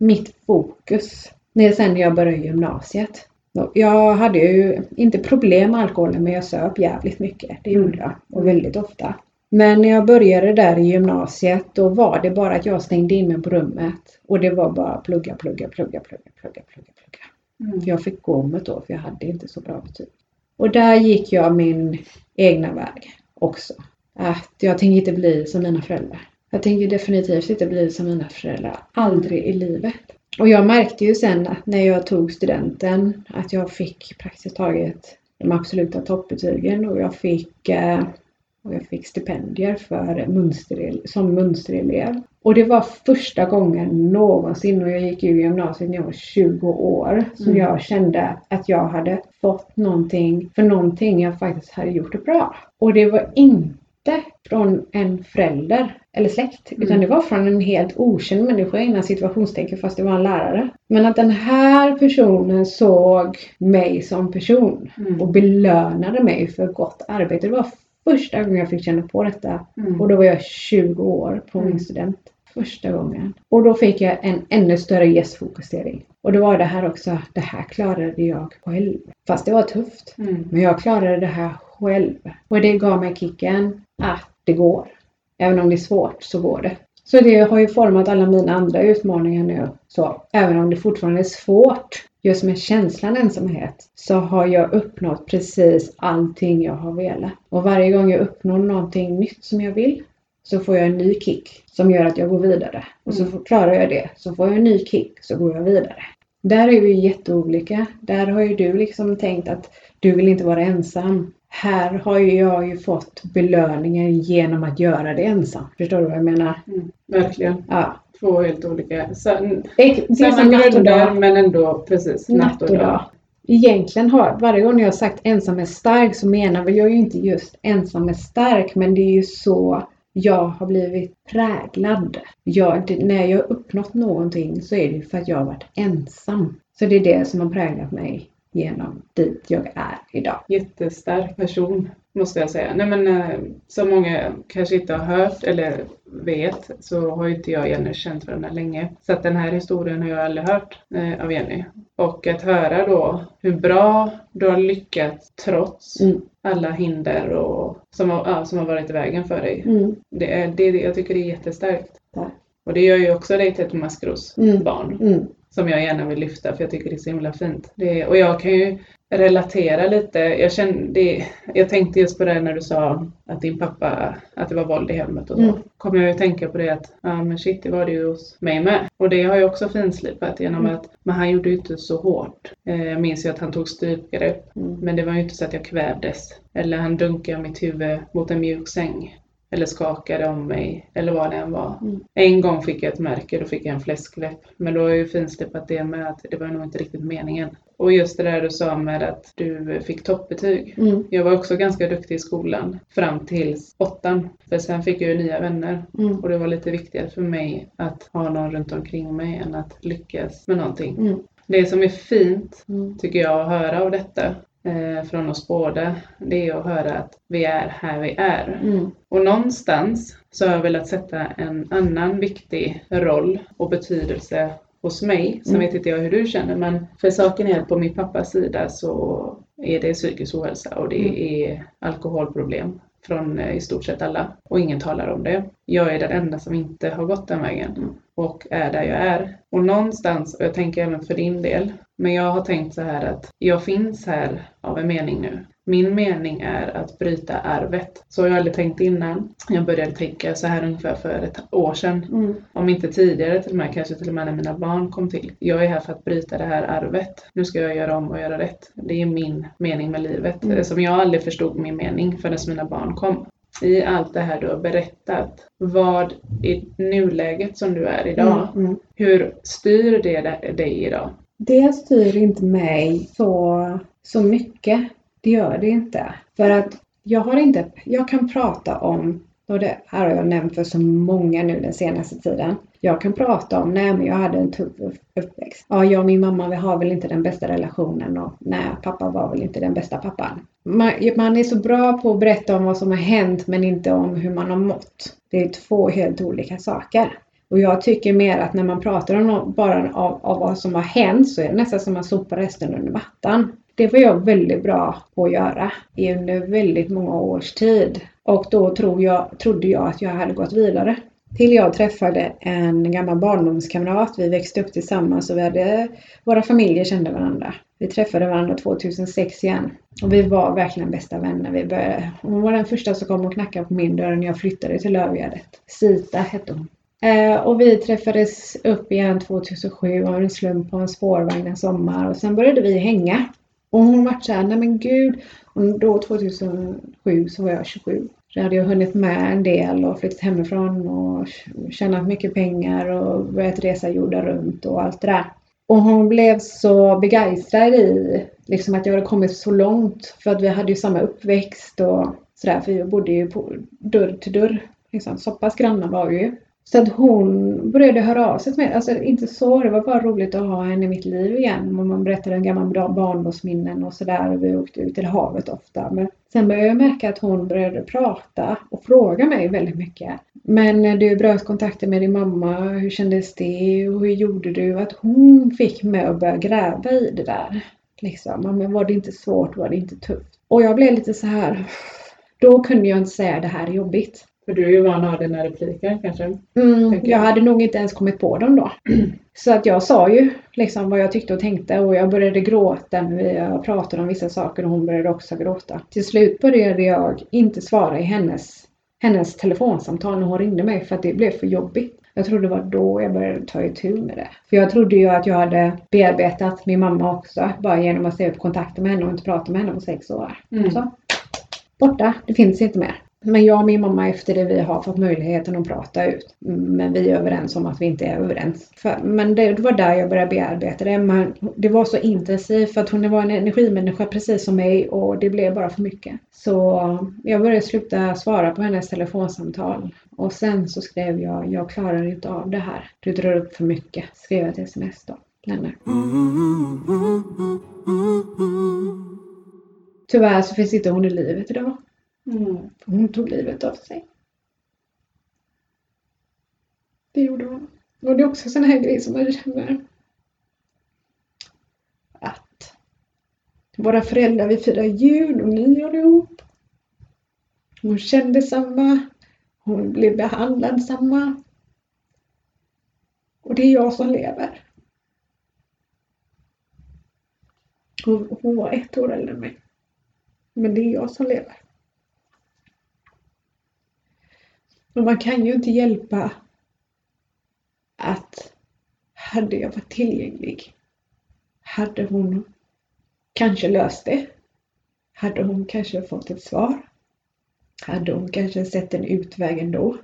mitt fokus. När sen jag började gymnasiet. Jag hade ju inte problem med alkoholen men jag söp jävligt mycket. Det gjorde jag. Och väldigt ofta. Men när jag började där i gymnasiet då var det bara att jag stängde in mig på rummet. Och det var bara plugga, plugga, plugga, plugga, plugga, plugga, plugga. Mm. Jag fick gå om ett år för jag hade inte så bra betyg. Och där gick jag min egna väg också. Att jag tänker inte bli som mina föräldrar. Jag tänker definitivt inte bli som mina föräldrar. Aldrig i livet. Och jag märkte ju sen att när jag tog studenten att jag fick praktiskt taget de absoluta toppbetygen och jag fick, eh, och jag fick stipendier för mönster, som mönsterelev. Och det var första gången någonsin, och jag gick ju gymnasiet när jag var 20 år, som Mm. jag kände att jag hade fått någonting för någonting jag faktiskt hade gjort bra. Och det var inte från en förälder eller släkt, utan Mm. det var från en helt okänd människa innan situationstecken fast det var en lärare. Men att den här personen såg mig som person Mm. och belönade mig för gott arbete. Det var första gången jag fick känna på detta Mm. och då var jag 20 år på Mm. min student. Första gången. Och då fick jag en ännu större gästfokusering. Och det var det här också, det här klarade jag själv. Fast det var tufft. Mm. Men jag klarade det här själv. Och det gav mig kicken att det går. Även om det är svårt så går det. Så det har ju format alla mina andra utmaningar nu. Så även om det fortfarande är svårt just med känslan ensamhet så har jag uppnått precis allting jag har velat. Och varje gång jag uppnår någonting nytt som jag vill så får jag en ny kick som gör att jag går vidare. Och så Mm. klarar jag det så får jag en ny kick så går jag vidare. Där är vi jätteolika. Där har ju du liksom tänkt att du vill inte vara ensam. Här har ju jag ju fått belöningen genom att göra det ensam. Förstår du vad jag menar? Mm. Verkligen. Ja. Två helt olika. Det, det samma grunder men ändå precis Natt och dag. Egentligen har, varje gång jag har sagt ensam är stark så menar väl jag ju inte just ensam är stark men det är ju så jag har blivit präglad. Jag, det, när jag har uppnått någonting så är det ju för att jag har varit ensam. Så det är det som har präglat mig genom dit jag är idag. Jättestark person måste jag säga. Nej men eh, som många kanske inte har hört eller vet så har inte jag Jenny känt varandra länge. Så att den här historien har jag aldrig hört eh, av Jenny. Och att höra då hur bra du har lyckats trots Mm. alla hinder och, som, har, ja, som har varit i vägen för dig. Mm. Det är, det, jag tycker det är jättestarkt. Tack. Och det gör ju också dig till ett maskros Mm. Som jag gärna vill lyfta för jag tycker det är så himla fint. Det, och jag kan ju relatera lite. Jag, kände, det, jag tänkte just på det när du sa att din pappa, att det var våld i hemmet och så. Mm. Kom jag ju tänka på det att, ja men shit det var det ju hos mig med. Och det har jag också finslipat genom Mm. att, men han gjorde ju inte så hårt. Eh, jag minns ju att han tog strypgrepp. Mm. Men det var ju inte så att jag kvävdes. Eller han dunkade mitt huvud mot en mjuk säng. Eller skakade om mig. Eller vad det än var. Mm. En gång fick jag ett märke, då fick jag en fläskläpp. Men då har jag ju finslipat det med att det var nog inte riktigt meningen. Och just det där du sa med att du fick toppbetyg. Mm. Jag var också ganska duktig i skolan fram till åttan. För sen fick jag ju nya vänner. Mm. Och det var lite viktigare för mig att ha någon runt omkring mig än att lyckas med någonting. Mm. Det som är fint Mm. tycker jag att höra av detta från oss båda, det är att höra att vi är här vi är. Mm. Och någonstans så har jag velat sätta en annan viktig roll och betydelse hos mig. Sen Mm. vet inte jag hur du känner men för saken är att på min pappas sida så är det psykisk ohälsa och det Mm. är alkoholproblem från eh, i stort sett alla och ingen talar om det. jag är den enda som inte har gått den vägen och är där jag är. Och någonstans, och jag tänker även för din del, men jag har tänkt så här att jag finns här av en mening nu. Min mening är att bryta arvet. Så har jag aldrig tänkt innan. Jag började tänka så här ungefär för ett år sedan. Mm. Om inte tidigare till och med, kanske till och med när mina barn kom till. Jag är här för att bryta det här arvet. Nu ska jag göra om och göra rätt. Det är min mening med livet. Mm. Som jag aldrig förstod min mening förrän mina barn kom. I allt det här du har berättat, vad i nuläget som du är idag, Mm. Mm. hur styr det dig idag? Det styr inte mig så, så mycket. Det gör det inte. För att jag har inte, jag kan prata om, och det här har jag nämnt för så många nu den senaste tiden. Jag kan prata om, nej men jag hade en tuff upp- uppväxt. Ja, jag och min mamma vi har väl inte den bästa relationen och nej, pappa var väl inte den bästa pappan. Man, man är så bra på att berätta om vad som har hänt men inte om hur man har mått. Det är två helt olika saker. Och jag tycker mer att när man pratar om bara av, av vad som har hänt så är det nästan som att sopa resten under mattan. Det var jag väldigt bra på att göra under väldigt många års tid. Och då tror jag, trodde jag att jag hade gått vidare. Till jag träffade en gammal barndomskamrat. Vi växte upp tillsammans och vi hade, våra familjer kände varandra. Vi träffade varandra 2006 igen. Och vi var verkligen bästa vänner. Vi började, hon var den första som kom och knackade på min dörr när jag flyttade till Lövgärdet. Sita hette hon. Eh, och vi träffades upp igen 2007 av en slump på en spårvagn en sommar och sen började vi hänga. Och hon vart såhär, nej men gud. Och då 2007 så var jag 27. Då hade jag hunnit med en del och flyttat hemifrån och tjänat mycket pengar och börjat resa jorden runt och allt det där. Och hon blev så begeistrad i liksom att jag hade kommit så långt för att vi hade ju samma uppväxt och sådär för vi bodde ju på dörr till dörr. Liksom, så pass grannar var vi ju. Så att hon började höra av sig till mig. Alltså inte så, det var bara roligt att ha henne i mitt liv igen. Och man berättade en gammal barndomsminnen och sådär. Och vi åkte ut till havet ofta. Men sen började jag märka att hon började prata och fråga mig väldigt mycket. Men du bröt kontakten med din mamma. Hur kändes det? Och hur gjorde du? Att hon fick mig att börja gräva i det där. Liksom. Men var det inte svårt? Var det inte tufft? Och jag blev lite så här. Då kunde jag inte säga det här är jobbigt. För du är ju van att ha dina repliker kanske. Mm, jag hade nog inte ens kommit på dem då. Så att jag sa ju liksom vad jag tyckte och tänkte och jag började gråta när vi pratade om vissa saker och hon började också gråta. Till slut började jag inte svara i hennes, hennes telefonsamtal när hon ringde mig för att det blev för jobbigt. Jag tror det var då jag började ta itu med det. För jag trodde ju att jag hade bearbetat min mamma också bara genom att se upp kontakter med henne och inte prata med henne på sex år. Mm. Så, borta, det finns inte mer. Men jag och min mamma efter det vi har fått möjligheten att prata ut. Men vi är överens om att vi inte är överens. För, men det, det var där jag började bearbeta det. Men det var så intensivt för att hon var en energimänniska precis som mig och det blev bara för mycket. Så jag började sluta svara på hennes telefonsamtal. Och sen så skrev jag, jag klarar inte av det här. Du drar upp för mycket. Skrev jag ett sms då. Lennart. Tyvärr så finns inte hon i livet idag. Mm. Hon tog livet av sig. Det gjorde hon. Och det är också sån här grej som man känner att våra föräldrar, vi firar jul och nyår ihop. Hon kände samma. Hon blev behandlad samma. Och det är jag som lever. Hon, hon var ett år äldre än mig. Men det är jag som lever. Och man kan ju inte hjälpa att hade jag varit tillgänglig hade hon kanske löst det. Hade hon kanske fått ett svar. Hade hon kanske sett en utväg ändå.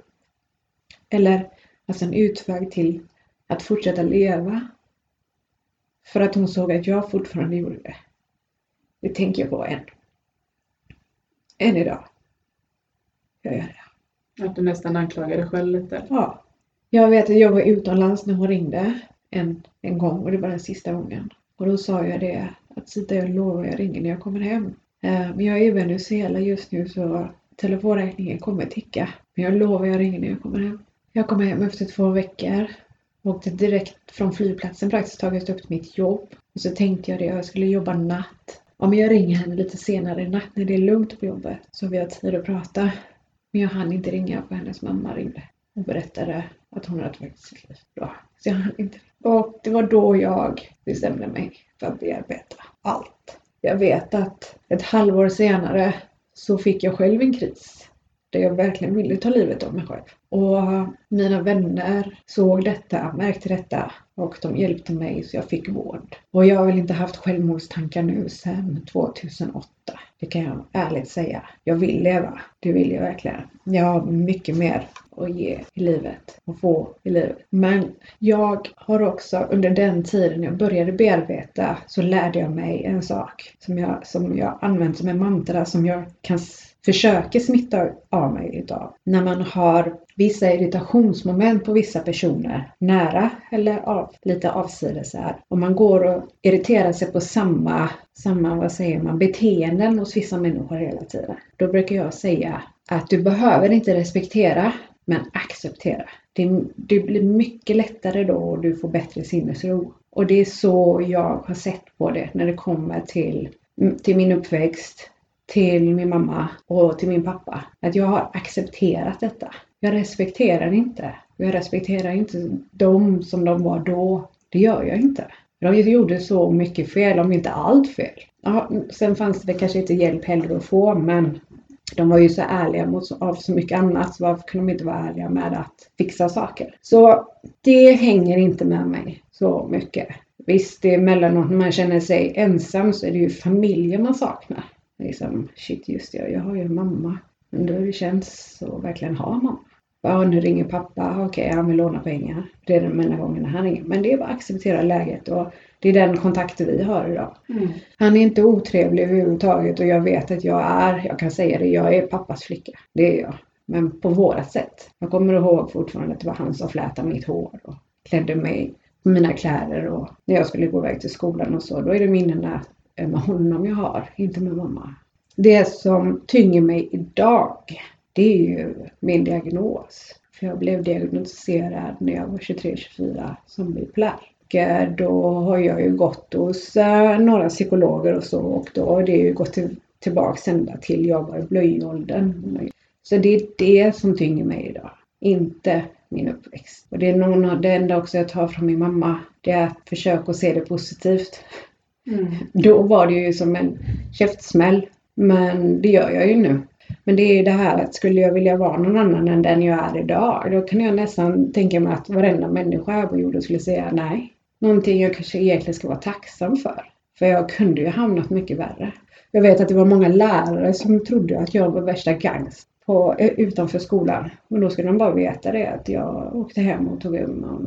Eller alltså en utväg till att fortsätta leva. För att hon såg att jag fortfarande gjorde det. Det tänker jag på än. Än idag. Jag gör det. Att du nästan anklagar dig själv lite. Ja. Jag vet att jag var utomlands när hon ringde en, en gång och det var den sista gången. Och då sa jag det att Sita jag lovar jag ringer när jag kommer hem. Eh, men jag är i Venezuela just nu så telefonräkningen kommer ticka. Men jag lovar jag ringer när jag kommer hem. Jag kom hem efter två veckor. Åkte direkt från flygplatsen praktiskt taget upp till mitt jobb. Och så tänkte jag det, jag skulle jobba natt. Om jag ringer henne lite senare i natt när det är lugnt på jobbet så vi har tid att prata. Men jag hann inte ringa för hennes mamma ringde. och berättade att hon hade tagit sitt liv. Då. Så jag hann inte. Och det var då jag bestämde mig för att bearbeta allt. Jag vet att ett halvår senare så fick jag själv en kris där jag verkligen ville ta livet av mig själv. Och mina vänner såg detta, märkte detta och de hjälpte mig så jag fick vård. Och jag har väl inte haft självmordstankar nu sedan 2008. Det kan jag ärligt säga. Jag vill leva. Det vill jag verkligen. Jag har mycket mer att ge i livet och få i livet. Men jag har också under den tiden jag började bearbeta så lärde jag mig en sak som jag, som jag använt som en mantra som jag kan försöker smitta av mig utav. När man har vissa irritationsmoment på vissa personer, nära eller av, lite avsides här. Om man går och irriterar sig på samma, samma vad säger man, beteenden hos vissa människor hela tiden. Då brukar jag säga att du behöver inte respektera, men acceptera. Det, det blir mycket lättare då och du får bättre sinnesro. Och det är så jag har sett på det när det kommer till, till min uppväxt, till min mamma och till min pappa. Att jag har accepterat detta. Jag respekterar inte. Jag respekterar inte dem som de var då. Det gör jag inte. De gjorde så mycket fel, om inte allt fel. Ja, sen fanns det kanske inte hjälp heller att få, men de var ju så ärliga mot, av så mycket annat, så varför kunde de inte vara ärliga med att fixa saker? Så det hänger inte med mig så mycket. Visst, det är emellanåt när man känner sig ensam så är det ju familjen man saknar. Liksom, shit just det, jag har ju en mamma. Undrar hur det känns att verkligen ha mamma. Ja, nu ringer pappa. Okej, okay, han vill låna pengar. Det är den enda gången han ringer. Men det är bara att acceptera läget och det är den kontakten vi har idag. Mm. Han är inte otrevlig överhuvudtaget och jag vet att jag är, jag kan säga det, jag är pappas flicka. Det är jag. Men på vårat sätt. Jag kommer ihåg fortfarande att det var han som flätade mitt hår och klädde mig mina kläder och när jag skulle gå iväg till skolan och så. Då är det minnena Eh, med honom jag har, inte med mamma. Det som tynger mig idag, det är ju min diagnos. För jag blev diagnostiserad när jag var 23-24 som bipolär. Eh, då har jag ju gått hos eh, några psykologer och så och då har det ju gått till, tillbaks ända till jag var i blöjåldern. Så det är det som tynger mig idag, inte min uppväxt. Och det är någon det enda också jag tar från min mamma, det är att försöka se det positivt. Mm. Då var det ju som en käftsmäll. Men det gör jag ju nu. Men det är ju det här att skulle jag vilja vara någon annan än den jag är idag, då kan jag nästan tänka mig att varenda människa här på jorden skulle säga nej. Någonting jag kanske egentligen ska vara tacksam för. För jag kunde ju hamnat mycket värre. Jag vet att det var många lärare som trodde att jag var värsta gangst på, eh, utanför skolan. Men då skulle de bara veta det att jag åkte hem och tog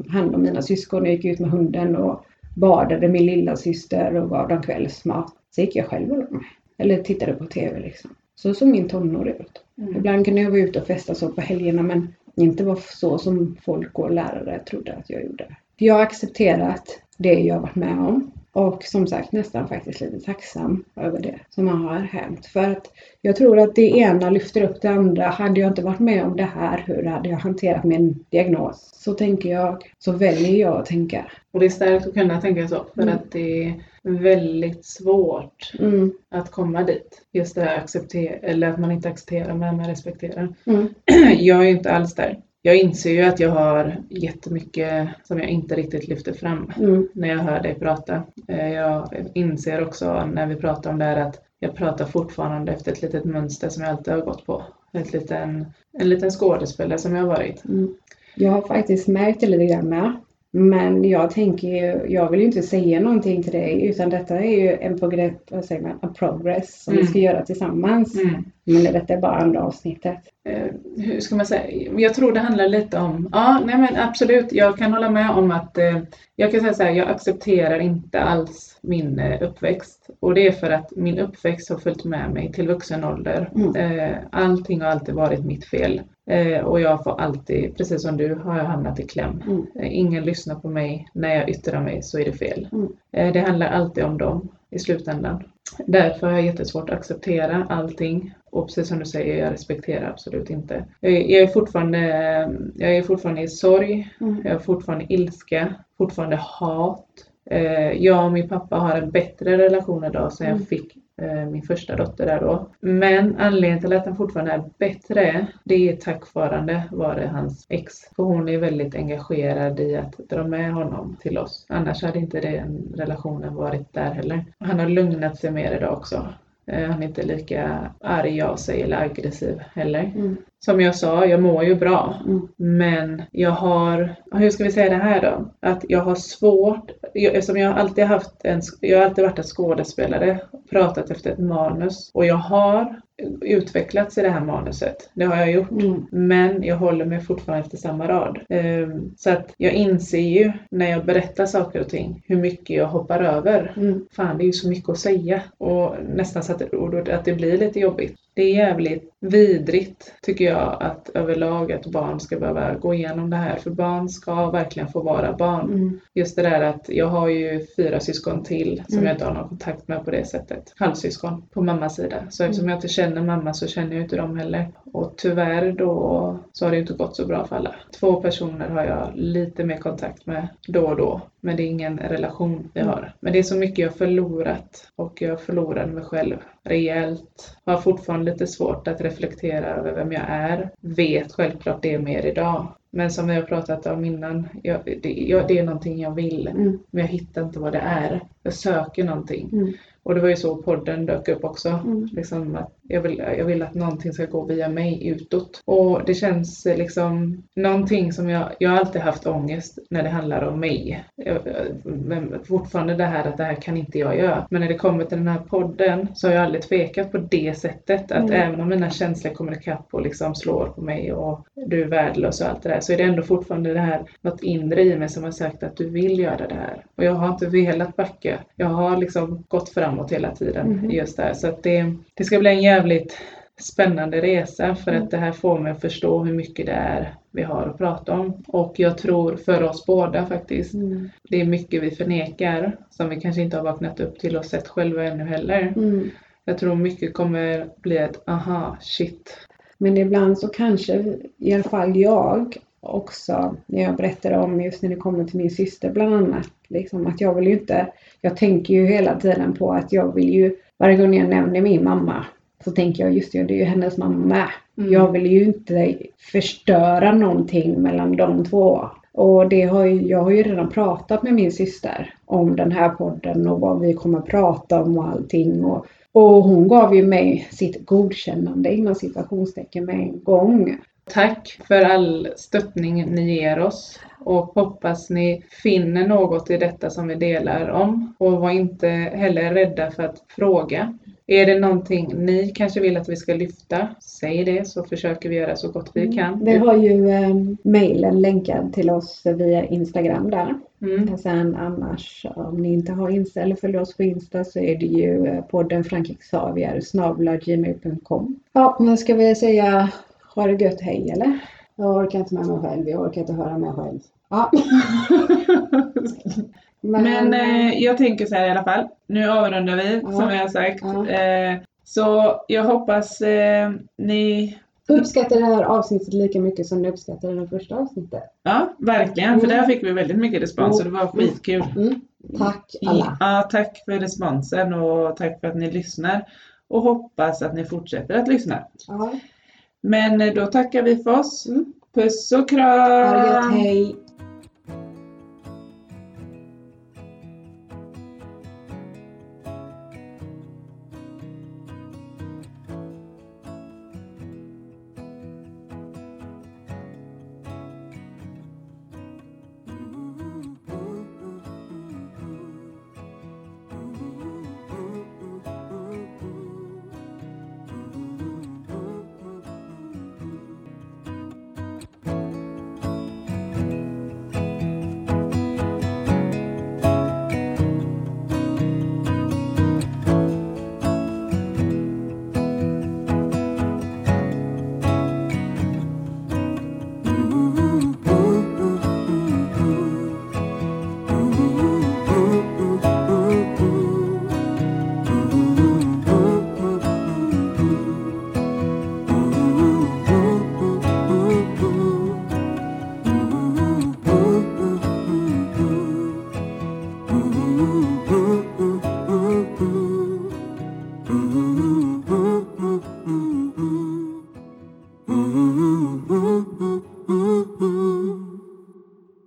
hand om mina syskon och gick ut med hunden och badade min lilla syster och gav dem kvällsmat. Så gick jag själv och la mig. Eller tittade på TV liksom. Så såg min tonår ut. Mm. Ibland kunde jag vara ute och festa så på helgerna men inte vara så som folk och lärare trodde att jag gjorde. Jag har accepterat det jag varit med om. Och som sagt nästan faktiskt lite tacksam över det som har hänt. För att jag tror att det ena lyfter upp det andra. Hade jag inte varit med om det här, hur hade jag hanterat min diagnos? Så tänker jag. Så väljer jag att tänka. Och det är starkt att kunna tänka så. För mm. att det är väldigt svårt mm. att komma dit. Just det här acceptera, eller att man inte accepterar men man respekterar. Mm. Jag är inte alls där jag inser ju att jag har jättemycket som jag inte riktigt lyfter fram mm. när jag hör dig prata. Eh, jag inser också när vi pratar om det här att jag pratar fortfarande efter ett litet mönster som jag alltid har gått på. Ett liten, en liten skådespelare som jag har varit. Mm. Jag har faktiskt märkt det lite grann med. Men jag tänker ju, jag vill ju inte säga någonting till dig utan detta är ju en progress, vad säger man, a progress som mm. vi ska göra tillsammans. Mm. Men detta är bara andra avsnittet. Eh, hur ska man säga? Jag tror det handlar lite om, ja nej men absolut, jag kan hålla med om att eh, jag kan säga så här, jag accepterar inte alls min eh, uppväxt. Och det är för att min uppväxt har följt med mig till vuxen ålder. Mm. Allting har alltid varit mitt fel. Eh, och jag får alltid, precis som du, har jag hamnat i kläm. Mm. Eh, ingen lyssnar på mig. När jag yttrar mig så är det fel. Mm. Eh, det handlar alltid om dem i slutändan. Därför har jag jättesvårt att acceptera allting. Och precis som du säger, jag respekterar absolut inte. Jag är fortfarande, jag är fortfarande i sorg. Mm. Jag är fortfarande ilska. Fortfarande hat. Jag och min pappa har en bättre relation idag sen jag mm. fick Eh, min första dotter där då. Men anledningen till att han fortfarande är bättre, det är tack vare vare hans ex. För hon är väldigt engagerad i att dra med honom till oss. Annars hade inte den relationen varit där heller. Han har lugnat sig mer idag också. Eh, han är inte lika arg av sig eller aggressiv heller. Mm. Som jag sa, jag mår ju bra. Mm. Men jag har, hur ska vi säga det här då? Att jag har svårt, jag, eftersom jag har alltid haft en, jag har alltid varit en skådespelare, pratat efter ett manus. Och jag har utvecklats i det här manuset. Det har jag gjort. Mm. Men jag håller mig fortfarande efter samma rad. Ehm, Så att jag inser ju när jag berättar saker och ting hur mycket jag hoppar över. Mm. Fan, det är ju så mycket att säga. Och nästan så att att det blir lite jobbigt. Det är jävligt vidrigt, tycker jag, att överlag att barn ska behöva gå igenom det här. För barn ska verkligen få vara barn. Mm. Just det där att jag har ju fyra syskon till som Mm. jag inte har någon kontakt med på det sättet. Halvsyskon på mammas sida. Så eftersom Mm. jag inte känner mamma så känner jag inte dem heller. Och tyvärr då så har det inte gått så bra för alla. Två personer har jag lite mer kontakt med då och då. Men det är ingen relation vi Mm. har. Men det är så mycket jag förlorat. Och jag förlorade mig själv rejält. Har fortfarande lite svårt att reflektera över vem jag är. Vet självklart det mer idag. Men som vi har pratat om innan, jag, det, jag, det är någonting jag vill. Mm. Men jag hittar inte vad det är. Jag söker någonting. Mm. Och det var ju så podden dök upp också. Mm. Liksom att jag, vill, jag vill att någonting ska gå via mig utåt. Och det känns liksom någonting som jag, jag har alltid haft ångest när det handlar om mig. Jag, men fortfarande det här att det här kan inte jag göra. Men när det kommer till den här podden så har jag aldrig tvekat på det sättet. Att Mm. även om mina känslor kommer ikapp och liksom slår på mig och du är värdelös och allt det där. Så är det ändå fortfarande det här, något inre i mig som har sagt att du vill göra det här. Och jag har inte velat backa. Jag har liksom gått framåt hela tiden i just det här. Så att det, det ska bli en jävligt spännande resa för Mm. att det här får mig att förstå hur mycket det är vi har att prata om. Och jag tror för oss båda faktiskt, Mm. det är mycket vi förnekar som vi kanske inte har vaknat upp till och sett själva ännu heller. Mm. Jag tror mycket kommer bli ett aha, shit. Men ibland så kanske, i alla fall jag också, när jag berättar om just när det kommer till min syster bland annat, liksom att jag vill ju inte, jag tänker ju hela tiden på att jag vill ju, varje gång jag nämner min mamma, så tänker jag just det, det är ju hennes mamma med. Mm. Jag vill ju inte förstöra någonting mellan de två. Och det har ju, jag har ju redan pratat med min syster om den här podden och vad vi kommer prata om och allting. Och, och hon gav ju mig sitt godkännande inom situationstecken med en gång. Tack för all stöttning ni ger oss och hoppas ni finner något i detta som vi delar om. Och var inte heller rädda för att fråga. Är det någonting ni kanske vill att vi ska lyfta, säg det så försöker vi göra så gott vi kan. Vi har ju eh, mejlen länkad till oss via Instagram där. Mm. Sen annars om ni inte har Insta eller följer oss på Insta så är det ju eh, podden Frank Xavier gmail.com. Ja, men ska vi säga ha det gött hej eller? Jag orkar inte med mig själv, jag orkar inte höra mig själv. Ja. Men eh, jag tänker så här i alla fall. Nu avrundar vi Ja. som vi har sagt. Ja. Eh, så jag hoppas eh, ni uppskattar det här avsnittet lika mycket som ni uppskattade det första avsnittet. Ja, verkligen. För Mm. där fick vi väldigt mycket respons och det var skitkul. Mm. Tack alla! Ja, tack för responsen och tack för att ni lyssnar. Och hoppas att ni fortsätter att lyssna. Ja. Men eh, då tackar vi för oss. Mm. Puss och Ha det gött, kram! hej!